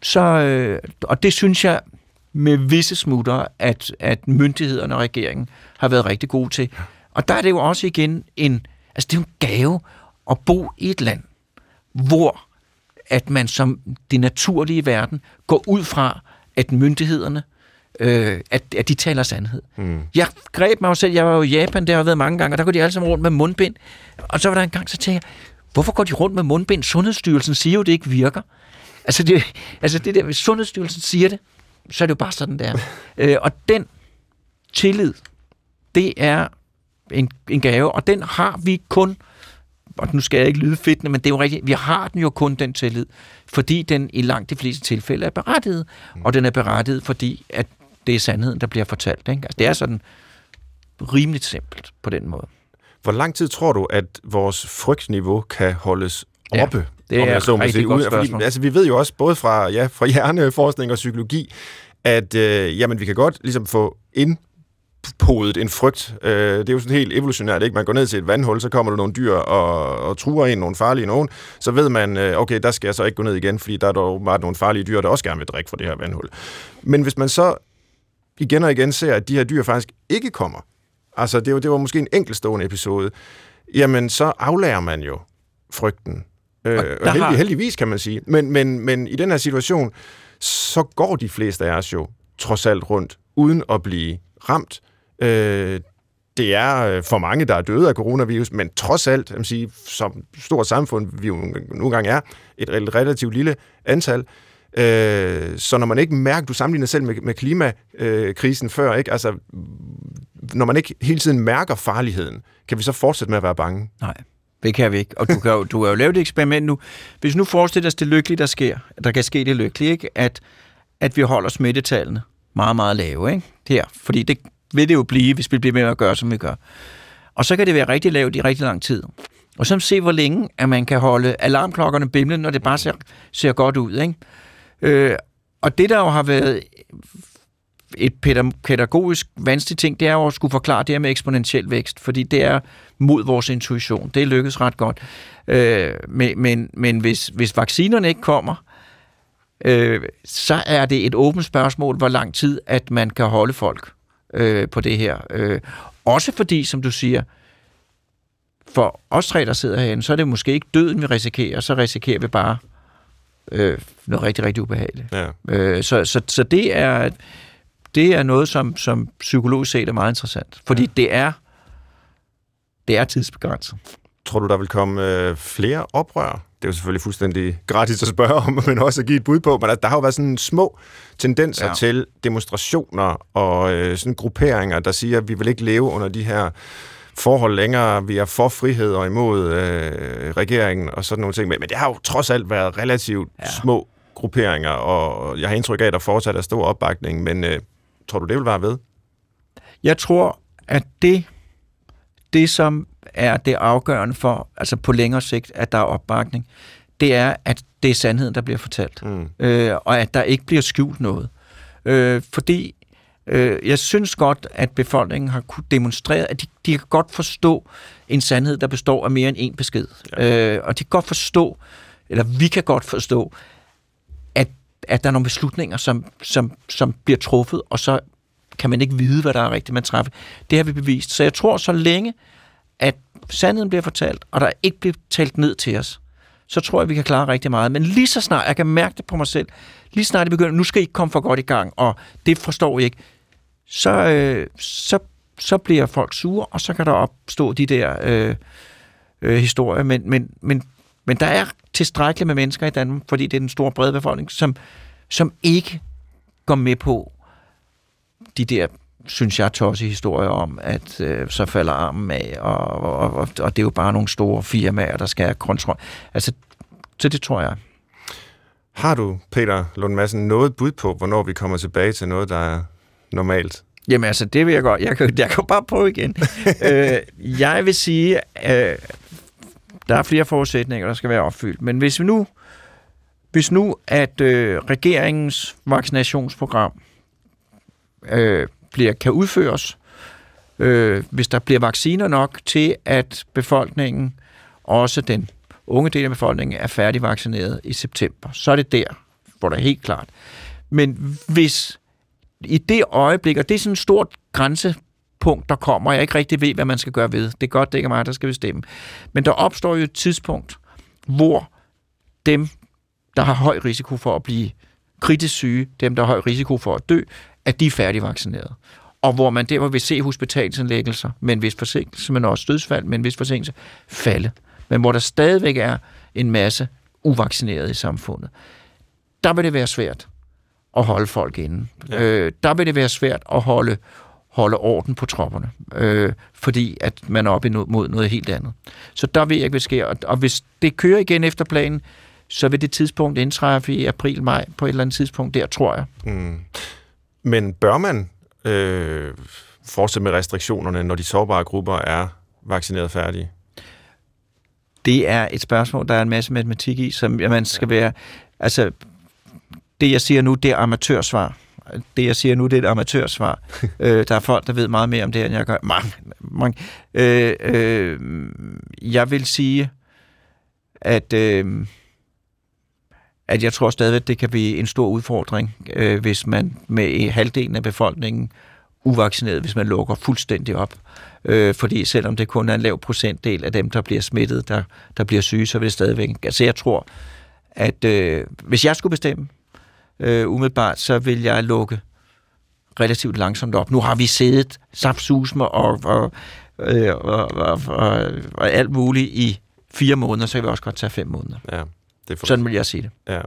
Så, øh, og det synes jeg med visse smutter, at, at myndighederne og regeringen har været rigtig gode til. Og der er det jo også igen en, altså det er jo en gave at bo i et land, hvor at man som det naturlige verden går ud fra, at myndighederne, øh, at, at de taler sandhed. Mm. Jeg greb mig jo selv, jeg var jo i Japan, der har været mange gange, og der går de alle sammen rundt med mundbind. Og så var der en gang, så tænkte jeg, hvorfor går de rundt med mundbind? Sundhedsstyrelsen siger jo, det ikke virker. Altså det, altså det der, hvis Sundhedsstyrelsen siger det, så er det jo bare sådan, der. øh, og den tillid, det er en, en gave, og den har vi kun, og nu skal jeg ikke lyde fedt, men det er jo rigtigt, vi har den jo kun, den tillid, fordi den i langt de fleste tilfælde er berettiget, mm. og den er berettiget, fordi at det er sandheden, der bliver fortalt. Ikke? Altså, det er sådan rimeligt simpelt på den måde.
Hvor lang tid tror du, at vores frygtniveau kan holdes
Ja,
oppe?
det er
så må sige,
godt spørgsmål.
Fordi, altså, vi ved jo også, både fra, ja, fra hjerneforskning og psykologi, at øh, jamen, vi kan godt ligesom få ind podet en frygt. Øh, det er jo sådan helt evolutionært, ikke? Man går ned til et vandhul, så kommer der nogle dyr og, og truer ind, nogle farlige nogen. Så ved man, øh, okay, der skal jeg så ikke gå ned igen, fordi der er dog bare nogle farlige dyr, der også gerne vil drikke fra det her vandhul. Men hvis man så igen og igen ser, at de her dyr faktisk ikke kommer, altså det var, det var måske en enkeltstående episode, jamen så aflærer man jo frygten. Øh, og og heldig,
har-
heldigvis kan man sige. Men, men, men i den her situation, så går de fleste af os jo trods alt rundt, uden at blive ramt. Øh, det er øh, for mange, der er døde af coronavirus, men trods alt, jeg sige, som stort samfund, vi jo nogle gange er, et relativt lille antal, Øh, Øh, så når man ikke mærker, du sammenligner selv med, med klimakrisen før, ikke? Altså, når man ikke hele tiden mærker farligheden, kan vi så fortsætte med at være bange?
Nej, det kan vi ikke. Og du kan jo, du har jo lavet et eksperiment nu. Hvis nu forestiller os det lykkelige, der sker, der kan ske det lykkelige, ikke? At, at vi holder smittetallene meget, meget lave, ikke? Her. Fordi det vil det jo blive, hvis vi bliver med at gøre, som vi gør. Og så kan det være rigtig lavt i rigtig lang tid. Og så se, hvor længe at man kan holde alarmklokkerne bimlen, når det bare ser, ser godt ud. Ikke? Øh, og det, der jo har været et pædagogisk vanskeligt ting, det er jo at skulle forklare det her med eksponentiel vækst, fordi det er mod vores intuition. Det lykkes ret godt. Øh, men men, men hvis, hvis vaccinerne ikke kommer, øh, så er det et åbent spørgsmål, hvor lang tid, at man kan holde folk øh, på det her. Øh, også fordi, som du siger, for os tre, der sidder herinde, så er det måske ikke døden, vi risikerer, så risikerer vi bare øh, noget rigtig, rigtig ubehageligt. Ja. Øh, så, så, så det er det er noget, som, som psykologisk set er meget interessant. Fordi ja. det er det er tidsbegrænset.
Tror du, der vil komme øh, flere oprør? Det er jo selvfølgelig fuldstændig gratis at spørge om, men også at give et bud på. Men der, der har jo været sådan små tendenser ja. til demonstrationer og øh, sådan grupperinger, der siger, at vi vil ikke leve under de her forhold længere. Vi er for frihed og imod øh, regeringen og sådan nogle ting. Men, det har jo trods alt været relativt ja. små grupperinger, og jeg har indtryk af, at der fortsat er stor opbakning. Men øh, tror du, det vil være ved?
Jeg tror, at det, det som er det afgørende for, altså på længere sigt, at der er opbakning, det er, at det er sandheden, der bliver fortalt. Mm. Øh, og at der ikke bliver skjult noget. Øh, fordi Øh, jeg synes godt, at befolkningen har kunne demonstrere, at de, de kan godt forstå en sandhed, der består af mere end én besked. Ja. Øh, og de kan godt forstå, eller vi kan godt forstå, at, at der er nogle beslutninger, som, som, som bliver truffet, og så kan man ikke vide, hvad der er rigtigt, man træffer. Det har vi bevist. Så jeg tror, så længe, at sandheden bliver fortalt, og der ikke bliver talt ned til os, så tror jeg, vi kan klare rigtig meget. Men lige så snart, jeg kan mærke det på mig selv, lige snart det begynder, nu skal I komme for godt i gang, og det forstår I ikke, så, øh, så, så bliver folk sure, og så kan der opstå de der øh, øh, historier. Men, men, men, men der er tilstrækkeligt med mennesker i Danmark, fordi det er den store brede befolkning, som, som ikke går med på de der synes jeg, tosset historier om, at øh, så falder armen af, og, og, og, og det er jo bare nogle store firmaer, der skal have kontrol. Altså, så det tror jeg.
Har du, Peter Lund Madsen, noget bud på, hvornår vi kommer tilbage til noget, der er normalt?
Jamen altså, det vil jeg godt. Jeg kan, jeg kan bare prøve igen. øh, jeg vil sige, øh, der er flere forudsætninger, der skal være opfyldt. Men hvis vi nu, hvis nu at øh, regeringens vaccinationsprogram øh, bliver, kan udføres, øh, hvis der bliver vacciner nok til, at befolkningen, også den unge del af befolkningen, er færdigvaccineret i september, så er det der, hvor det er helt klart. Men hvis i det øjeblik, og det er sådan et stort grænsepunkt, der kommer, og jeg ikke rigtig ved, hvad man skal gøre ved. Det er godt, det ikke er mig, der skal bestemme. Men der opstår jo et tidspunkt, hvor dem, der har høj risiko for at blive kritisk syge, dem, der har høj risiko for at dø, at de er færdigvaccineret. Og hvor man derfor vil se hospitalsindlæggelser med en vis forsinkelse, men også dødsfald med en vis forsinkelse, falde. Men hvor der stadigvæk er en masse uvaccinerede i samfundet. Der vil det være svært at holde folk inde. Ja. Øh, der vil det være svært at holde, holde orden på tropperne, øh, fordi at man er oppe mod noget helt andet. Så der ved jeg ikke, hvad sker. Og, og hvis det kører igen efter planen, så vil det tidspunkt indtræffe i april-maj på et eller andet tidspunkt der, tror jeg. Mm.
Men bør man øh, fortsætte med restriktionerne, når de sårbare grupper er vaccineret færdige?
Det er et spørgsmål, der er en masse matematik i, som man skal være... Altså, det, jeg siger nu, det er amatørsvar. Det, jeg siger nu, det er et amatørsvar. øh, der er folk, der ved meget mere om det, end jeg gør. Mange, mange. Øh, øh, jeg vil sige, at, øh, at jeg tror stadigvæk, det kan blive en stor udfordring, øh, hvis man med halvdelen af befolkningen uvaccineret, hvis man lukker fuldstændig op. Øh, fordi selvom det kun er en lav procentdel af dem, der bliver smittet, der, der bliver syge, så vil det stadigvæk... Altså jeg tror, at øh, hvis jeg skulle bestemme, øh, umiddelbart, så vil jeg lukke relativt langsomt op. Nu har vi siddet saftsusmer og, og, øh, og, og, og, og alt muligt i fire måneder, så kan vi også godt tage fem måneder.
Ja, det for...
Sådan vil jeg sige det.
Ja.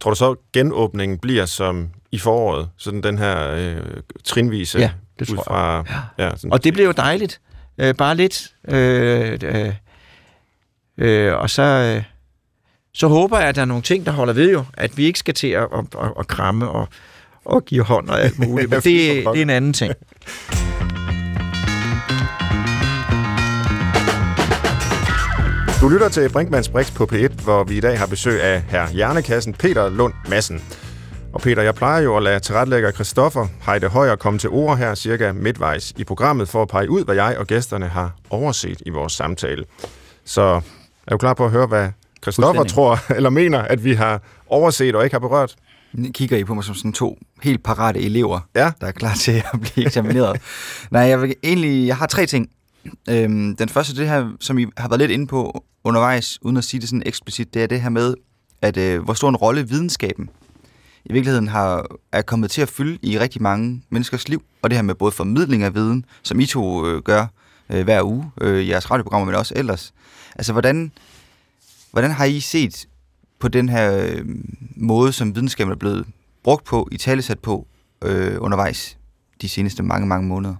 Tror du så, genåbningen bliver som i foråret? Sådan den her øh, trinvise?
Ja, det
ud
tror
fra, Ja. Ja, sådan,
Og det bliver jo dejligt. Øh, bare lidt. Øh, øh, øh, og så, øh, så håber jeg, at der er nogle ting, der holder ved jo, at vi ikke skal til at, at, at, at kramme og, og give hånd og alt muligt. Men det, det er en anden ting.
Du lytter til Brinkmanns Brix på P1, hvor vi i dag har besøg af herr Hjernekassen Peter Lund Madsen. Og Peter, jeg plejer jo at lade tilrettelægger Christoffer Heide Højer komme til ord her cirka midtvejs i programmet for at pege ud, hvad jeg og gæsterne har overset i vores samtale. Så er du klar på at høre, hvad
Fuldstændig.
tror eller mener, at vi har overset og ikke har berørt?
Kigger I på mig som sådan to helt parate elever,
Ja.
der er klar til at blive eksamineret? Nej, jeg vil egentlig, jeg har tre ting. Øhm, den første, det her, som I har været lidt inde på undervejs, uden at sige det sådan eksplicit, det er det her med, at øh, hvor stor en rolle videnskaben i virkeligheden har, er kommet til at fylde i rigtig mange menneskers liv, og det her med både formidling af viden, som I to øh, gør øh, hver uge øh, i jeres radioprogrammer, men også ellers. Altså, hvordan, hvordan har I set på den her øh, måde, som videnskaben er blevet brugt på, i talesat på øh, undervejs de seneste mange, mange måneder?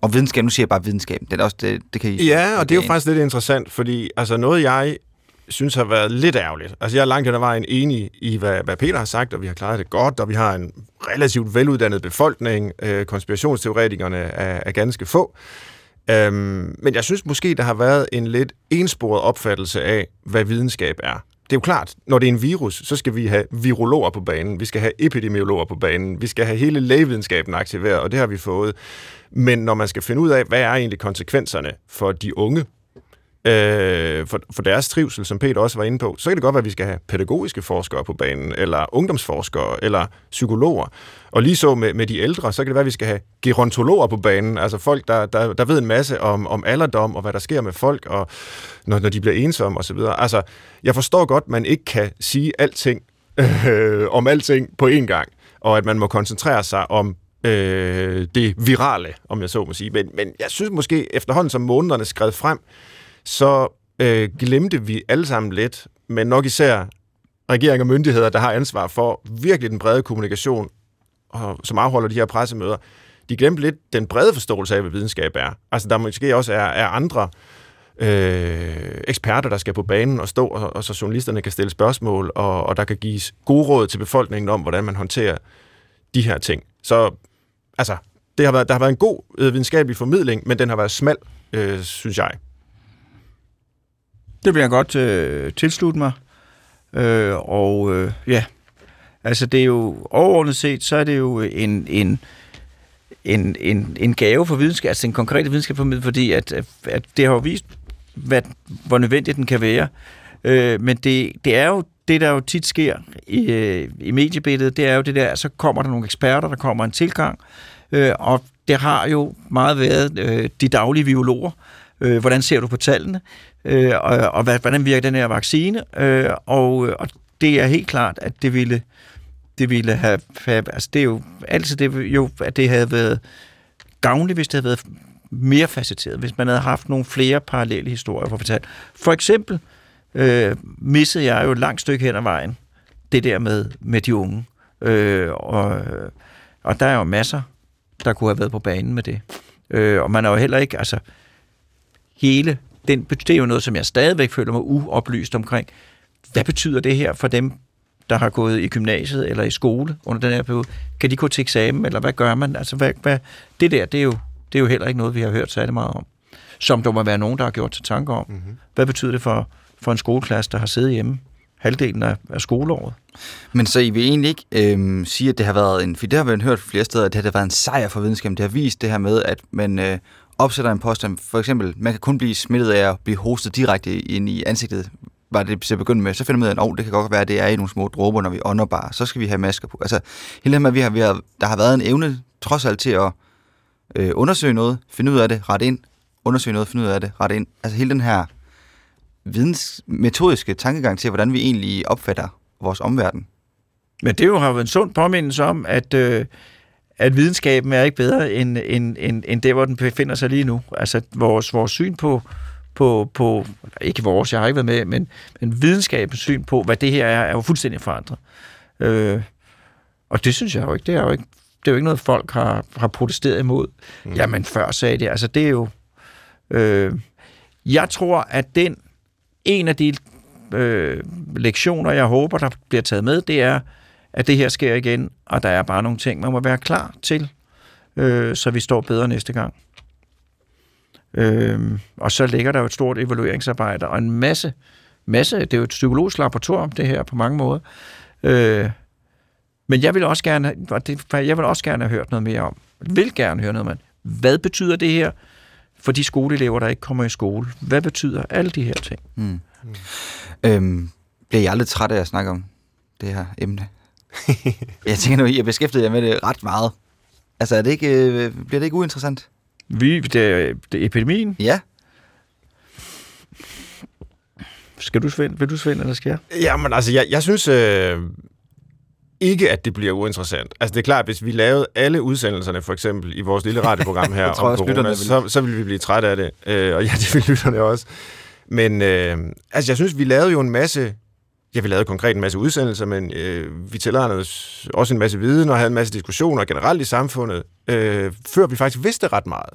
Og videnskab, nu siger jeg bare videnskab, det, er også, det, det kan I...
Ja, og det er jo faktisk lidt interessant, fordi altså noget, jeg synes har været lidt ærgerligt. Altså jeg er langt hen ad vejen enig i, hvad, hvad Peter har sagt, og vi har klaret det godt, og vi har en relativt veluddannet befolkning. Øh, konspirationsteoretikerne er, er ganske få. Øhm, men jeg synes måske, der har været en lidt ensporet opfattelse af, hvad videnskab er. Det er jo klart, når det er en virus, så skal vi have virologer på banen, vi skal have epidemiologer på banen, vi skal have hele lægevidenskaben aktiveret, og det har vi fået. Men når man skal finde ud af, hvad er egentlig konsekvenserne for de unge, øh, for, for deres trivsel, som Peter også var inde på, så kan det godt være, at vi skal have pædagogiske forskere på banen, eller ungdomsforskere, eller psykologer. Og lige så med, med de ældre, så kan det være, at vi skal have gerontologer på banen, altså folk, der, der, der ved en masse om, om alderdom, og hvad der sker med folk, og når, når de bliver ensomme osv. Altså, jeg forstår godt, at man ikke kan sige alting øh, om alting på én gang, og at man må koncentrere sig om øh, det virale, om jeg så må sige. Men, men jeg synes måske, efterhånden som månederne skred frem, så øh, glemte vi alle sammen lidt, men nok især regering og myndigheder, der har ansvar for virkelig den brede kommunikation, og som afholder de her pressemøder, de glemte lidt den brede forståelse af, hvad videnskab er. Altså der måske også er, er andre øh, eksperter, der skal på banen og stå, og, og så journalisterne kan stille spørgsmål, og, og der kan gives gode råd til befolkningen om, hvordan man håndterer de her ting. Så altså, det har været, der har været en god øh, videnskabelig formidling, men den har været smal, øh, synes jeg.
Det vil jeg godt øh, tilslutte mig. Øh, og øh, ja, altså det er jo overordnet set, så er det jo en, en, en, en, en gave for videnskab, altså en konkret videnskab formidlet, fordi at, at det har jo vist, hvad, hvor nødvendigt den kan være. Øh, men det, det er jo det, der jo tit sker i, øh, i mediebilledet, det er jo det der, så kommer der nogle eksperter, der kommer en tilgang, øh, og det har jo meget været øh, de daglige biologer. Øh, hvordan ser du på tallene? Øh, og og hvad, hvordan virker den her vaccine? Øh, og, og det er helt klart, at det ville, det ville have, have altså det er jo altid det, jo, at det havde været gavnligt, hvis det havde været mere facetteret, hvis man havde haft nogle flere parallelle historier for at fortælle. For eksempel øh, missede jeg jo et langt stykke hen ad vejen, det der med, med de unge. Øh, og, og der er jo masser, der kunne have været på banen med det. Øh, og man er jo heller ikke, altså hele den, det er jo noget, som jeg stadigvæk føler mig uoplyst omkring. Hvad betyder det her for dem, der har gået i gymnasiet eller i skole under den her periode? Kan de gå til eksamen, eller hvad gør man? Altså, hvad, hvad, det der, det er, jo, det er jo heller ikke noget, vi har hørt særlig meget om. Som der må være nogen, der har gjort til tanker om. Mm-hmm. Hvad betyder det for, for en skoleklasse, der har siddet hjemme halvdelen af, af skoleåret?
Men så I vil egentlig ikke øhm, sige, at det har været en... For det har vi hørt flere steder, at det har været en sejr for videnskaben. Det har vist det her med, at man øh, opsætter en påstand. For eksempel, man kan kun blive smittet af at blive hostet direkte ind i ansigtet, var det til at begynde med. Så finder man ud af, at oh, det kan godt være, at det er i nogle små dråber, når vi ånder bare. Så skal vi have masker på. Altså, hele det med, at vi har, vi har, der har været en evne, trods alt, til at øh, undersøge noget, finde ud af det, ret ind, undersøge noget, finde ud af det, ret ind. Altså hele den her vidensmetodiske tankegang til, hvordan vi egentlig opfatter vores omverden.
Men det jo har været en sund påmindelse om, at, øh, at videnskaben er ikke bedre end, end, end, end det, hvor den befinder sig lige nu. Altså vores, vores syn på, på, på, ikke vores, jeg har ikke været med, men, men videnskabens syn på, hvad det her er, er jo fuldstændig forandret. Øh, og det synes jeg jo ikke, det er jo ikke, det er jo ikke noget, folk har, har protesteret imod. Mm. Jamen, før sagde det. Altså, det er jo... Øh, jeg tror, at den en af de øh, lektioner, jeg håber, der bliver taget med, det er, at det her sker igen, og der er bare nogle ting, man må være klar til, øh, så vi står bedre næste gang. Øh, og så ligger der jo et stort evalueringsarbejde, og en masse, masse, det er jo et psykologisk laboratorium, det her på mange måder. Øh, men jeg vil også gerne, jeg vil også gerne have hørt noget mere om, vil gerne høre noget om, hvad betyder det her for de skoleelever, der ikke kommer i skole? Hvad betyder alle de her ting? Mm. Mm.
Øhm, bliver jeg aldrig træt af at snakke om det her emne? jeg tænker nu, jeg beskæftiger jer med det ret meget. Altså, er det ikke, øh, bliver det ikke uinteressant?
Vi, det, er, det er epidemien?
Ja.
Skal du svinde? Vil du svinde, eller skal jeg?
Jamen, altså, jeg, jeg synes øh, ikke, at det bliver uinteressant. Altså, det er klart, hvis vi lavede alle udsendelserne, for eksempel, i vores lille radioprogram her om corona, så, så ville vi blive trætte af det. Øh, og ja, det vil lytterne også. Men øh, altså, jeg synes, vi lavede jo en masse Ja, vi lavede konkret en masse udsendelser, men øh, vi tillærte også en masse viden og havde en masse diskussioner generelt i samfundet, øh, før vi faktisk vidste ret meget.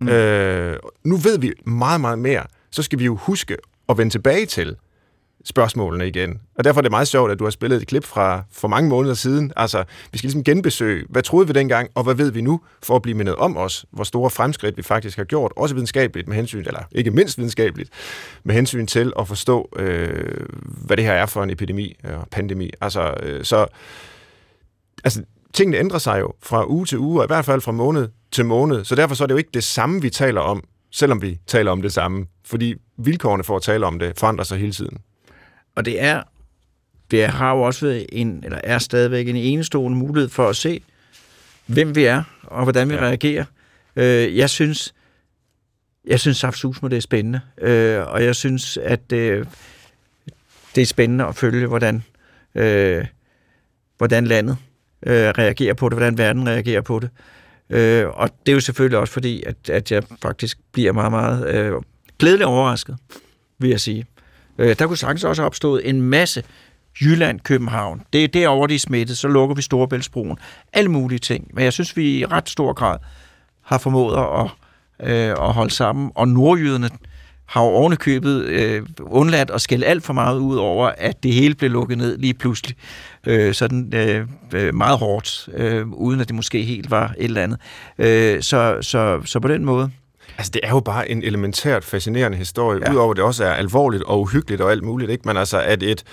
Mm. Øh, nu ved vi meget, meget mere. Så skal vi jo huske at vende tilbage til, spørgsmålene igen. Og derfor er det meget sjovt, at du har spillet et klip fra for mange måneder siden. Altså, vi skal ligesom genbesøge, hvad troede vi dengang, og hvad ved vi nu, for at blive mindet om os, hvor store fremskridt vi faktisk har gjort, også videnskabeligt med hensyn, eller ikke mindst videnskabeligt, med hensyn til at forstå, øh, hvad det her er for en epidemi og pandemi. Altså, øh, så, altså, tingene ændrer sig jo fra uge til uge, og i hvert fald fra måned til måned, så derfor så er det jo ikke det samme, vi taler om, selvom vi taler om det samme, fordi vilkårene for at tale om det forandrer sig hele tiden.
Og det er, det har jo også været en, eller er stadigvæk en enestående mulighed for at se, hvem vi er, og hvordan vi ja. reagerer. Øh, jeg synes, jeg synes Saftsusmo, det er spændende, øh, og jeg synes, at øh, det er spændende at følge, hvordan, øh, hvordan landet øh, reagerer på det, hvordan verden reagerer på det. Øh, og det er jo selvfølgelig også fordi, at, at jeg faktisk bliver meget, meget øh, glædeligt overrasket, vil jeg sige. Øh, der kunne sagtens også have opstået en masse Jylland, København. Det er derovre, de er smittet, så lukker vi Storebæltsbroen. Alle mulige ting. Men jeg synes, vi i ret stor grad har formået at, øh, at holde sammen. Og nordjyderne har jo ovenikøbet øh, undladt at skælde alt for meget ud over, at det hele blev lukket ned lige pludselig. Øh, sådan øh, øh meget hårdt, øh, uden at det måske helt var et eller andet. Øh, så, så, så på den måde
Altså, det er jo bare en elementært fascinerende historie, ja. udover det også er alvorligt og uhyggeligt og alt muligt, ikke? Men altså, at et,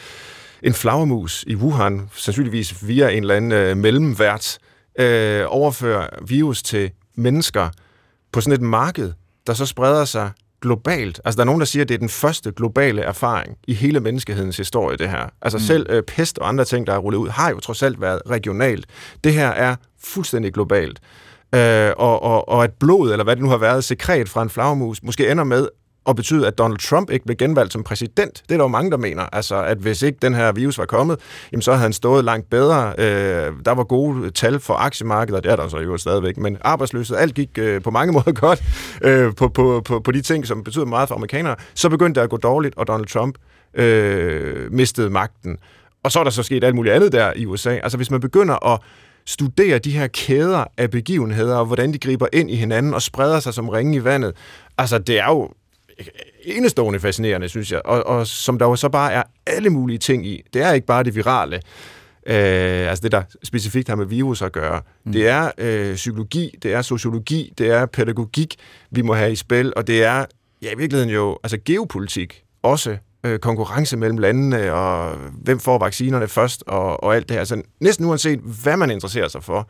en flagermus i Wuhan, sandsynligvis via en eller anden øh, mellemvært, øh, overfører virus til mennesker på sådan et marked, der så spreder sig globalt. Altså, der er nogen, der siger, at det er den første globale erfaring i hele menneskehedens historie, det her. Altså, mm. selv øh, pest og andre ting, der er rullet ud, har jo trods alt været regionalt. Det her er fuldstændig globalt øh, og, og, og at blod, eller hvad det nu har været, sekret fra en flagermus, måske ender med at betyde, at Donald Trump ikke blev genvalgt som præsident. Det er der jo mange, der mener. Altså, at hvis ikke den her virus var kommet, jamen, så havde han stået langt bedre. Øh, der var gode tal for aktiemarkedet, det er der så jo stadigvæk, men arbejdsløshed, alt gik øh, på mange måder godt øh, på, på, på, på de ting, som betyder meget for amerikanere. Så begyndte det at gå dårligt, og Donald Trump øh, mistede magten. Og så er der så sket alt muligt andet der i USA. Altså, hvis man begynder at studere de her kæder af begivenheder, og hvordan de griber ind i hinanden og spreder sig som ringe i vandet. Altså, det er jo enestående fascinerende, synes jeg, og, og som der jo så bare er alle mulige ting i. Det er ikke bare det virale, øh, altså det, der specifikt har med virus at gøre. Mm. Det er øh, psykologi, det er sociologi, det er pædagogik, vi må have i spil, og det er ja, i virkeligheden jo altså geopolitik også øh, konkurrence mellem landene, og hvem får vaccinerne først, og, og alt det her. Altså næsten uanset, hvad man interesserer sig for,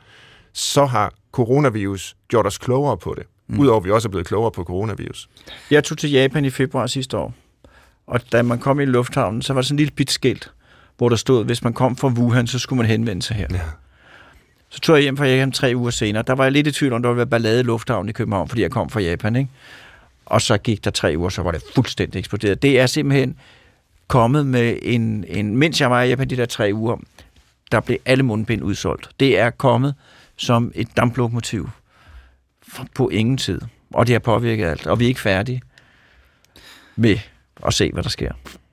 så har coronavirus gjort os klogere på det. Mm. Udover at vi også er blevet klogere på coronavirus.
Jeg tog til Japan i februar sidste år, og da man kom i lufthavnen, så var der sådan en lille bit skilt, hvor der stod, hvis man kom fra Wuhan, så skulle man henvende sig her. Ja. Så tog jeg hjem fra Japan tre uger senere. Der var jeg lidt i tvivl om, der ville være ballade i lufthavnen i København, fordi jeg kom fra Japan. Ikke? Og så gik der tre uger, så var det fuldstændig eksploderet. Det er simpelthen kommet med en, en mens jeg var i Japan de der tre uger, der blev alle mundbind udsolgt. Det er kommet som et damplokomotiv på ingen tid, og det har påvirket alt, og vi er ikke færdige med at se, hvad der sker.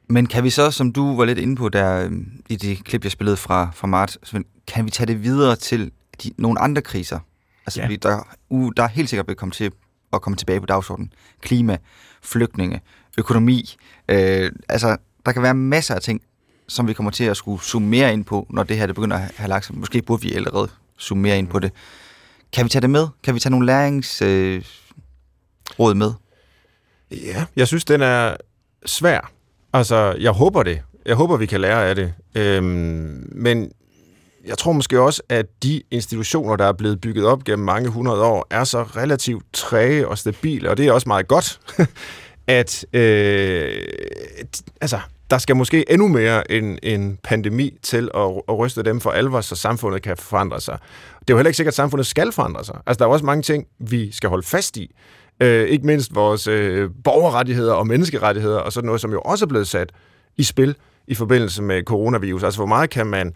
Men kan vi så, som du var lidt inde på der øh, i det klip, jeg spillede fra, fra marts, kan vi tage det videre til de, nogle andre kriser? Altså,
Ja.
der, uh, der er helt sikkert blevet komme til at komme tilbage på dagsordenen. Klima, flygtninge, økonomi. Øh, altså, der kan være masser af ting, som vi kommer til at skulle zoome ind på, når det her det begynder at have lagt sig. Måske burde vi allerede zoome ind på det. Kan vi tage det med? Kan vi tage nogle læringsråd øh, råd med?
Ja, jeg synes, den er svær. Altså, jeg håber det. Jeg håber, vi kan lære af det. Øhm, men jeg tror måske også, at de institutioner, der er blevet bygget op gennem mange hundrede år, er så relativt træge og stabile, og det er også meget godt, at øh, altså, der skal måske endnu mere en, en pandemi til at, at ryste dem for alvor, så samfundet kan forandre sig. Det er jo heller ikke sikkert, at samfundet skal forandre sig. Altså, der er jo også mange ting, vi skal holde fast i. Øh, ikke mindst vores øh, borgerrettigheder og menneskerettigheder og sådan noget, som jo også er blevet sat i spil i forbindelse med coronavirus. Altså, hvor meget kan man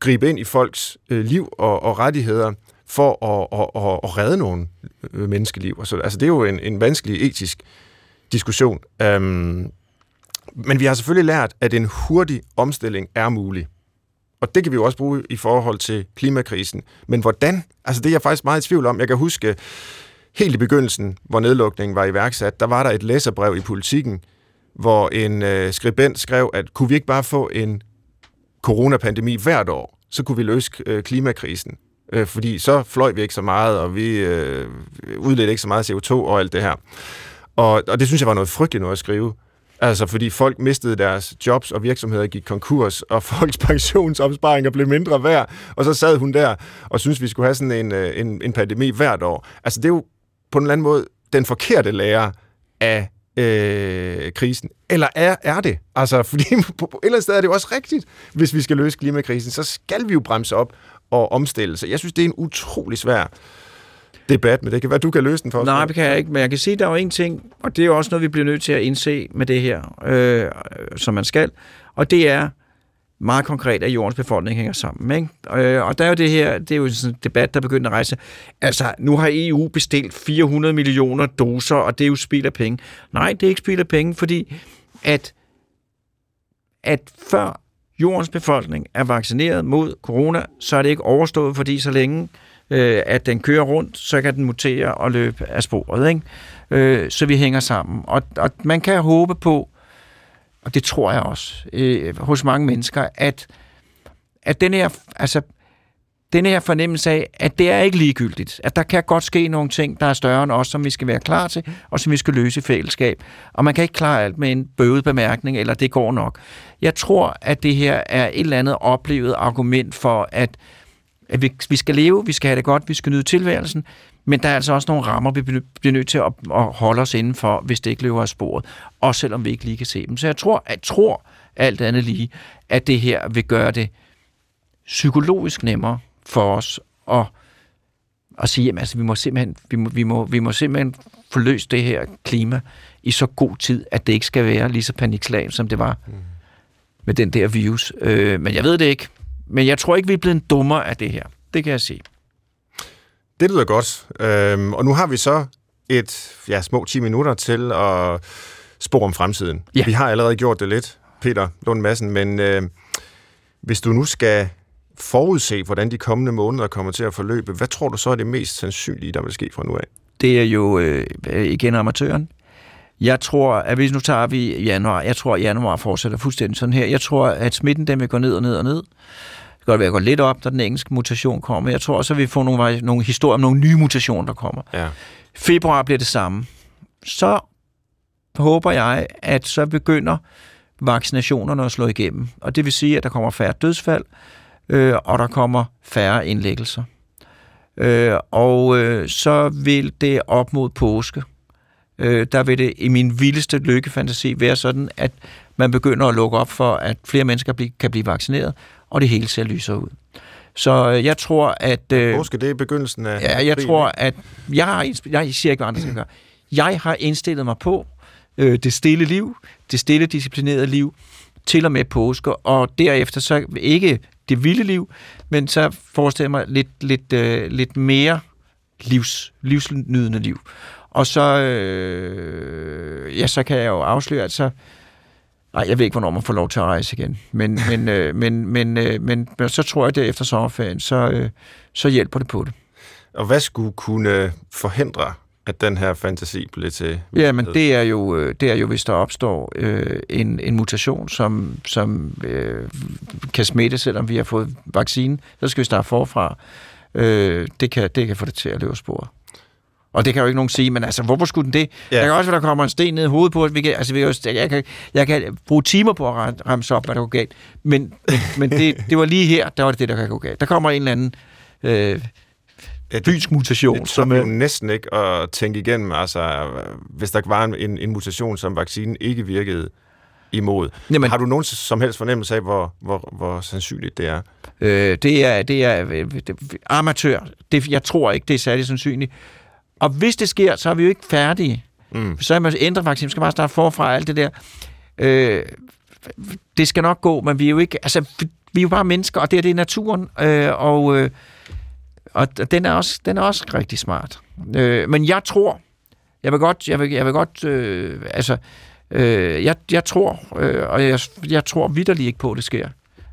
gribe ind i folks øh, liv og, og rettigheder for at, at, at, at redde nogle øh, menneskeliv? Og så, altså, det er jo en, en vanskelig etisk diskussion. Øhm, men vi har selvfølgelig lært, at en hurtig omstilling er mulig. Og det kan vi jo også bruge i forhold til klimakrisen. Men hvordan? Altså det er jeg faktisk meget i tvivl om. Jeg kan huske helt i begyndelsen, hvor nedlukningen var iværksat, der var der et læserbrev i politikken, hvor en øh, skribent skrev, at kunne vi ikke bare få en coronapandemi hvert år, så kunne vi løse øh, klimakrisen. Øh, fordi så fløj vi ikke så meget, og vi øh, udledte ikke så meget CO2 og alt det her. Og, og det synes jeg var noget frygteligt noget at skrive. Altså, fordi folk mistede deres jobs, og virksomheder gik konkurs, og folks pensionsopsparinger blev mindre værd, og så sad hun der og synes vi skulle have sådan en, øh, en, en pandemi hvert år. Altså, det er jo på en eller anden måde den forkerte lærer af øh, Øh, krisen. Eller er, er det? Altså, fordi på, på et eller andet sted er det jo også rigtigt. Hvis vi skal løse klimakrisen, så skal vi jo bremse op og omstille. Så jeg synes, det er en utrolig svær debat, men det kan være, du kan løse den for os.
Nej, det kan jeg ikke, men jeg kan sige, at der er jo en ting, og det er jo også noget, vi bliver nødt til at indse med det her, øh, som man skal, og det er meget konkret, at jordens befolkning hænger sammen. Ikke? Øh, og der er jo det her, det er jo sådan en debat, der begynder at rejse. Altså, nu har EU bestilt 400 millioner doser, og det er jo spild af penge. Nej, det er ikke spild af penge, fordi at, at før jordens befolkning er vaccineret mod corona, så er det ikke overstået, fordi så længe øh, at den kører rundt, så kan den mutere og løbe af sporet. Ikke? Øh, så vi hænger sammen. Og, og man kan håbe på, og det tror jeg også, øh, hos mange mennesker, at, at den her, altså, den her fornemmelse af, at det er ikke ligegyldigt. At der kan godt ske nogle ting, der er større end os, som vi skal være klar til, og som vi skal løse i fællesskab. Og man kan ikke klare alt med en bøvet bemærkning, eller det går nok. Jeg tror, at det her er et eller andet oplevet argument for, at, at vi, vi skal leve, vi skal have det godt, vi skal nyde tilværelsen, men der er altså også nogle rammer, vi bliver nødt til at, at holde os indenfor, hvis det ikke løber af sporet, også selvom vi ikke lige kan se dem. Så jeg tror, jeg tror alt andet lige, at det her vil gøre det psykologisk nemmere for os at, at sige, at altså, vi, må simpelthen, vi, må, vi, må, vi må simpelthen få løst det her klima i så god tid, at det ikke skal være lige så panikslag, som det var mm. med den der virus. Øh, men jeg ved det ikke. Men jeg tror ikke, vi er blevet dummere af det her. Det kan jeg sige.
Det lyder godt. Øhm, og nu har vi så et ja, små 10 minutter til at spore om fremtiden.
Ja.
Vi har allerede gjort det lidt, Peter Lund Madsen, men øh, hvis du nu skal forudse, hvordan de kommende måneder kommer til at forløbe, hvad tror du så er det mest sandsynlige, der vil ske fra nu af?
Det er jo øh, igen amatøren. Jeg tror, at hvis nu tager vi januar, jeg tror, at januar fortsætter fuldstændig sådan her. Jeg tror, at smitten den vil gå ned og ned og ned. Det kan godt lidt op, da den engelske mutation kommer. Jeg tror også, at vi får nogle, nogle historier om nogle nye mutationer, der kommer.
Ja.
Februar bliver det samme. Så håber jeg, at så begynder vaccinationerne at slå igennem. Og det vil sige, at der kommer færre dødsfald, øh, og der kommer færre indlæggelser. Øh, og øh, så vil det op mod påske. Øh, der vil det i min vildeste lykkefantasi være sådan, at man begynder at lukke op for, at flere mennesker kan blive vaccineret, og det hele ser lysere ud. Så øh, jeg tror, at... Øh,
Påske, det er begyndelsen af
Ja, jeg tror, at jeg, har, jeg siger ikke, hvad andre skal gøre. Jeg har indstillet mig på øh, det stille liv, det stille disciplinerede liv, til og med påske, og derefter så ikke det vilde liv, men så forestiller jeg mig lidt, lidt, øh, lidt mere livs, livsnydende liv. Og så, øh, ja, så kan jeg jo afsløre, at så, nej, jeg ved ikke, hvornår man får lov til at rejse igen, men, men, øh, men, men, øh, men, men så tror jeg, at efter sommerferien, så, øh, så hjælper det på det.
Og hvad skulle kunne forhindre, at den her fantasi blev til?
Ja, men det er jo, øh, det er jo hvis der opstår øh, en, en mutation, som, som øh, kan smitte, selvom vi har fået vaccine, så skal vi starte forfra. Øh, det, kan, det kan få det til at løbe spor. Og det kan jo ikke nogen sige, men altså, hvorfor skulle den det? Ja. Jeg kan også, at der kommer en sten ned i hovedet på, at vi kan, altså, vi kan, jeg, kan, jeg kan bruge timer på at ramse op, hvad der går galt. Men, men, det, det var lige her, der var det det, der kan gå galt. Der kommer en eller anden øh, ja, fynsk mutation. Det,
det som jo næsten ikke at tænke igennem. Altså, hvis der var en, en mutation, som vaccinen ikke virkede imod. Jamen, har du nogen som helst fornemmelse af, hvor, hvor, hvor sandsynligt det er?
Øh, det er, det er det, amatør. Det, jeg tror ikke, det er særlig sandsynligt. Og hvis det sker, så er vi jo ikke færdige. Mm. Så er man ændre vaccinen. Vi skal bare starte forfra alt det der. Øh, det skal nok gå, men vi er jo ikke... Altså, vi er jo bare mennesker, og det er det er naturen. Øh, og, øh, og den er også, den er også rigtig smart. Øh, men jeg tror, jeg vil godt, jeg vil, jeg vil godt, øh, altså, øh, jeg, jeg tror, øh, og jeg, jeg tror vidderligt ikke på, at det sker.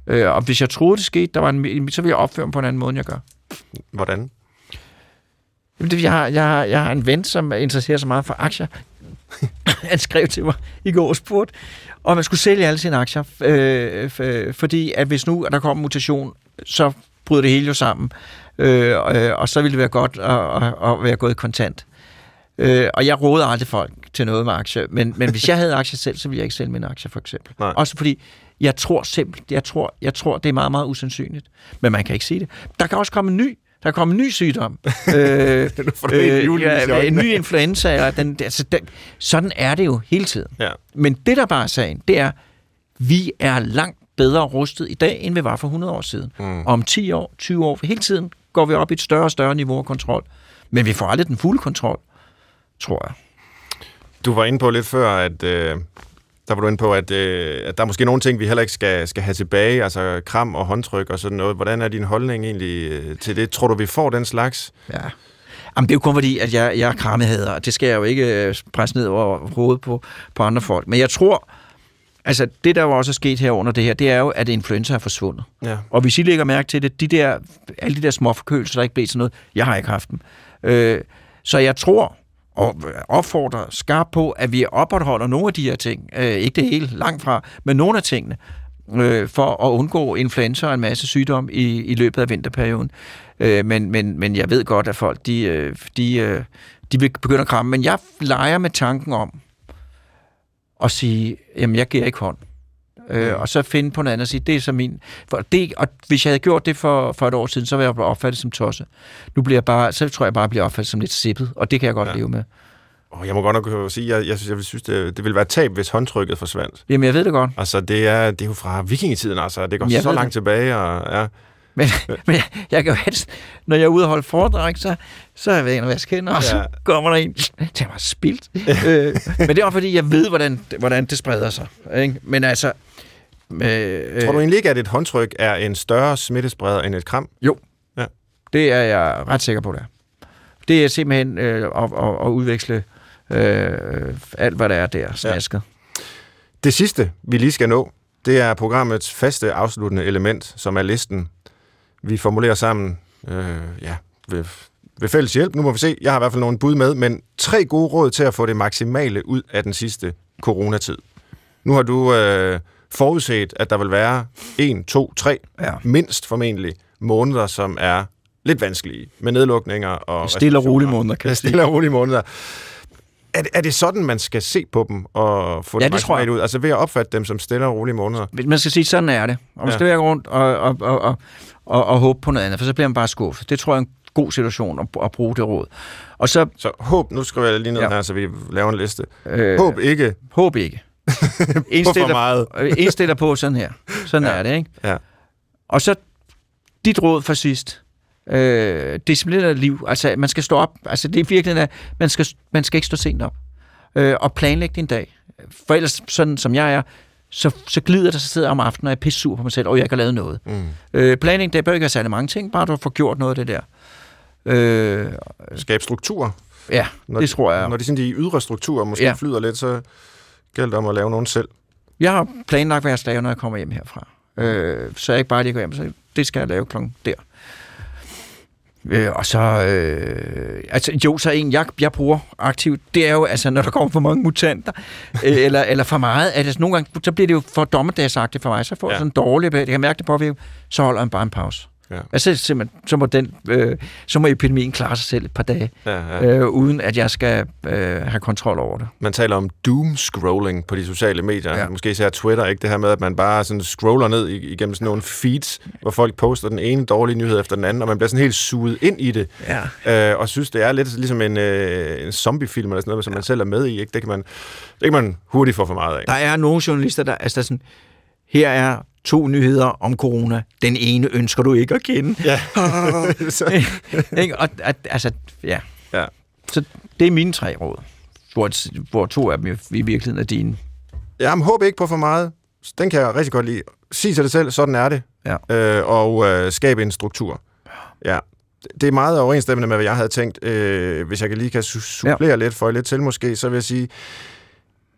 Øh, og hvis jeg troede, det skete, der var en, så ville jeg opføre mig på en anden måde, end jeg gør.
Hvordan?
Jeg har, jeg, har, jeg har en ven, som interesserer sig meget for aktier. Han skrev til mig i går og spurgte, om man skulle sælge alle sine aktier, øh, øh, fordi at hvis nu der kommer mutation, så bryder det hele jo sammen, øh, øh, og så ville det være godt at, at, at være gået kontant. Øh, og jeg råder aldrig folk til noget med aktier, men, men hvis jeg havde aktier selv, så ville jeg ikke sælge mine aktier, for eksempel. Nej. Også fordi, jeg tror simpelthen, jeg tror, jeg tror, det er meget, meget usandsynligt. Men man kan ikke sige det. Der kan også komme en ny der kommer en ny sygdom.
øh, øh,
ja, en ny influenza. Og den, altså, den, sådan er det jo hele tiden. Ja. Men det, der bare er sagen, det er, vi er langt bedre rustet i dag, end vi var for 100 år siden. Mm. Og om 10 år, 20 år, hele tiden går vi op i et større og større niveau af kontrol. Men vi får aldrig den fulde kontrol, tror jeg.
Du var inde på lidt før, at øh, der var du inde på, at, øh, at der er måske nogle ting, vi heller ikke skal, skal have tilbage, altså kram og håndtryk og sådan noget. Hvordan er din holdning egentlig øh, til det? Tror du, vi får den slags?
Ja. Jamen, det er jo kun fordi, at jeg, jeg er krammehader, og det skal jeg jo ikke øh, presse ned over hovedet på, på andre folk. Men jeg tror, altså det der jo også er sket her under det her, det er jo, at influenza er forsvundet. Ja. Og hvis I lægger mærke til det, de der, alle de der små forkølelser, der ikke blev til noget, jeg har ikke haft dem. Øh, så jeg tror, og opfordrer skarpt på, at vi opretholder nogle af de her ting. Øh, ikke det hele, langt fra, men nogle af tingene, øh, for at undgå influenza og en masse sygdom i, i løbet af vinterperioden. Øh, men, men, men jeg ved godt, at folk de, øh, de, øh, de vil begynde at kramme. Men jeg leger med tanken om at sige, jamen jeg giver ikke hånd øh, og så finde på noget andet og sige, det er så min... For det, og hvis jeg havde gjort det for, for et år siden, så ville jeg blive opfattet som tosse. Nu bliver jeg bare, så tror jeg bare, at jeg bliver opfattet som lidt sippet, og det kan jeg godt ja. leve med.
Oh, jeg må godt nok sige, jeg, jeg, jeg synes, det, det ville være tab, hvis håndtrykket forsvandt.
Jamen, jeg ved det godt.
Altså, det er, det er jo fra vikingetiden, altså. Det går så langt det. tilbage, og ja.
Men, men jeg, jeg kan jo helst, når jeg er ude og holde foredrag, så, så er jeg ved at vaske hænder, og så kommer der en, det var spildt. øh, men det er også fordi, jeg ved, hvordan, hvordan det spreder sig. Ikke? Men altså,
Øh, Tror du egentlig ikke, at et håndtryk er en større smittespreder end et kram?
Jo, ja. det er jeg ret sikker på, det er. Det er simpelthen øh, at, at, at udveksle øh, alt, hvad der er der, smasket. Ja.
Det sidste, vi lige skal nå, det er programmets faste afsluttende element, som er listen. Vi formulerer sammen øh, ja, ved, fælles hjælp. Nu må vi se, jeg har i hvert fald nogle bud med, men tre gode råd til at få det maksimale ud af den sidste coronatid. Nu har du... Øh, forudset, at der vil være en, to, tre, ja. mindst formentlig, måneder, som er lidt vanskelige, med nedlukninger og...
Stille og rolige måneder, kan
jeg Stille og rolige måneder. Er det, er det sådan, man skal se på dem og få ja, det, tror jeg. ud? Altså ved at opfatte dem som stille og rolige måneder?
Man skal sige, sådan er det. Og man skal ja. være rundt og, og, og, og, og, og håbe på noget andet, for så bliver man bare skuffet. Det tror jeg god situation at, at bruge det råd. Og så,
så håb, nu skriver jeg lige ned ja. her, så vi laver en liste. Øh, håb ikke.
Håb ikke.
indstiller, meget.
indstiller på sådan her. Sådan ja. er det, ikke? Ja. Og så dit råd for sidst. Øh, disciplineret liv. Altså, man skal stå op. Altså, det er virkelig, at man skal, man skal ikke stå sent op. Øh, og planlægge din dag. For ellers, sådan som jeg er, så, så glider der, så sidder om aftenen og jeg er pisse sur på mig selv, og jeg ikke har lavet noget.
Mm.
Øh, planning, det bør ikke være særlig mange ting, bare du får gjort noget af det der. Øh,
Skabe struktur.
ja,
Når
det tror jeg.
Når de, sådan, de ydre strukturer måske ja. Flyder lidt, så gælder det om at lave nogen selv.
Jeg har planlagt, skal lave, når jeg kommer hjem herfra. Øh, så jeg ikke bare lige går hjem, så det skal jeg lave klokken der. Øh, og så, øh, altså jo, så en, jeg, jeg bruger aktivt, det er jo, altså når der kommer for mange mutanter, øh, eller, eller for meget, at altså, nogle gange, så bliver det jo for dommedagsagtigt for mig, så får jeg
Ja.
sådan en dårlig, jeg kan mærke det påvirker, så holder jeg bare en pause.
Ja.
Altså simpelthen, så må, den, øh, så må epidemien klare sig selv et par dage,
Ja, ja.
øh, uden at jeg skal øh, have kontrol over det.
Man taler om doom-scrolling på de sociale medier. Ja.
Ja.
Måske især Twitter, ikke? Det her med, at man bare sådan scroller ned igennem sådan nogle feeds, hvor folk poster den ene dårlige nyhed efter den anden, og man bliver sådan helt suget ind i det,
Ja.
øh, og synes, det er lidt ligesom en, øh, en zombiefilm eller sådan noget, som man selv er med i. Ikke? Det, kan man, det kan man hurtigt få for meget af.
Der er nogle journalister, der altså sådan, her er to nyheder om corona. Den ene ønsker du ikke at kende.
Ja.
Ikke? Og, at, altså, ja.
Ja.
Så det er mine tre råd, hvor, hvor to af dem i i virkeligheden er dine.
Jamen, håb ikke på for meget. Den kan jeg rigtig godt lide. Sig til dig selv, sådan er det.
Ja.
Øh, og øh, skabe en struktur. Ja. Det er meget overensstemmende med, hvad jeg havde tænkt. Øh, hvis jeg kan lige kan su- supplere ja. lidt, for lidt til måske, så vil jeg sige,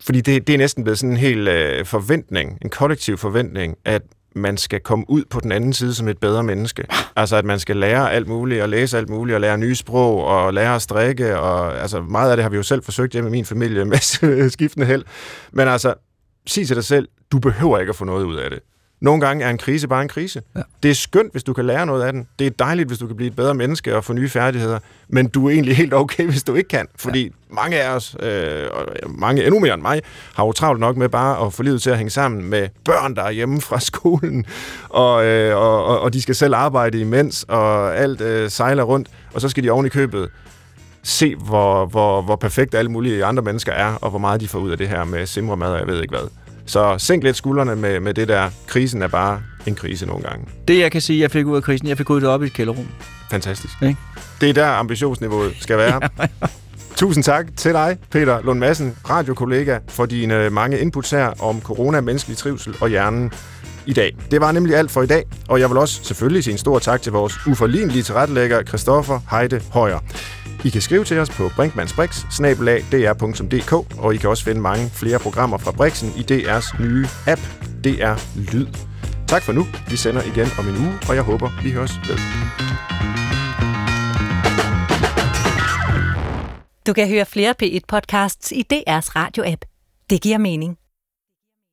fordi det, det er næsten blevet sådan en hel øh, forventning, en kollektiv forventning, at man skal komme ud på den anden side som et bedre menneske. Altså, at man skal lære alt muligt, og læse alt muligt, og lære nye sprog, og lære at strikke, og altså, meget af det har vi jo selv forsøgt hjemme i min familie med skiftende held. Men altså, sig til dig selv, du behøver ikke at få noget ud af det. Nogle gange er en krise bare en krise. Ja. Det er skønt, hvis du kan lære noget af den. Det er dejligt, hvis du kan blive et bedre menneske og få nye færdigheder. Men du er egentlig helt okay, hvis du ikke kan. Fordi ja. mange af os, øh, og mange endnu mere end mig, har jo travlt nok med bare at få livet til at hænge sammen med børn, der er hjemme fra skolen, og, øh, og, og, og de skal selv arbejde imens, og alt øh, sejler rundt. Og så skal de oven i købet se, hvor, hvor, hvor perfekt alle mulige andre mennesker er, og hvor meget de får ud af det her med simremad og jeg ved ikke hvad. Så sænk lidt skuldrene med, med det der. Krisen er bare en krise nogle gange.
Det, jeg kan sige, jeg fik ud af krisen, jeg fik ud det op i et kælderrum.
Fantastisk.
Ikke?
Det er der ambitionsniveauet skal være. Tusind tak til dig, Peter Lund Madsen, radiokollega, for dine mange inputs her om corona, menneskelig trivsel og hjernen i dag. Det var nemlig alt for i dag, og jeg vil også selvfølgelig sige en stor tak til vores uforlignelige tilrettelægger, Christoffer Heide Højer. I kan skrive til os på brinkmansbrix og I kan også finde mange flere programmer fra Brixen i DR's nye app, DR Lyd. Tak for nu. Vi sender igen om en uge, og jeg håber, vi høres ved.
Du kan høre flere P1-podcasts i DR's radio-app. Det giver mening.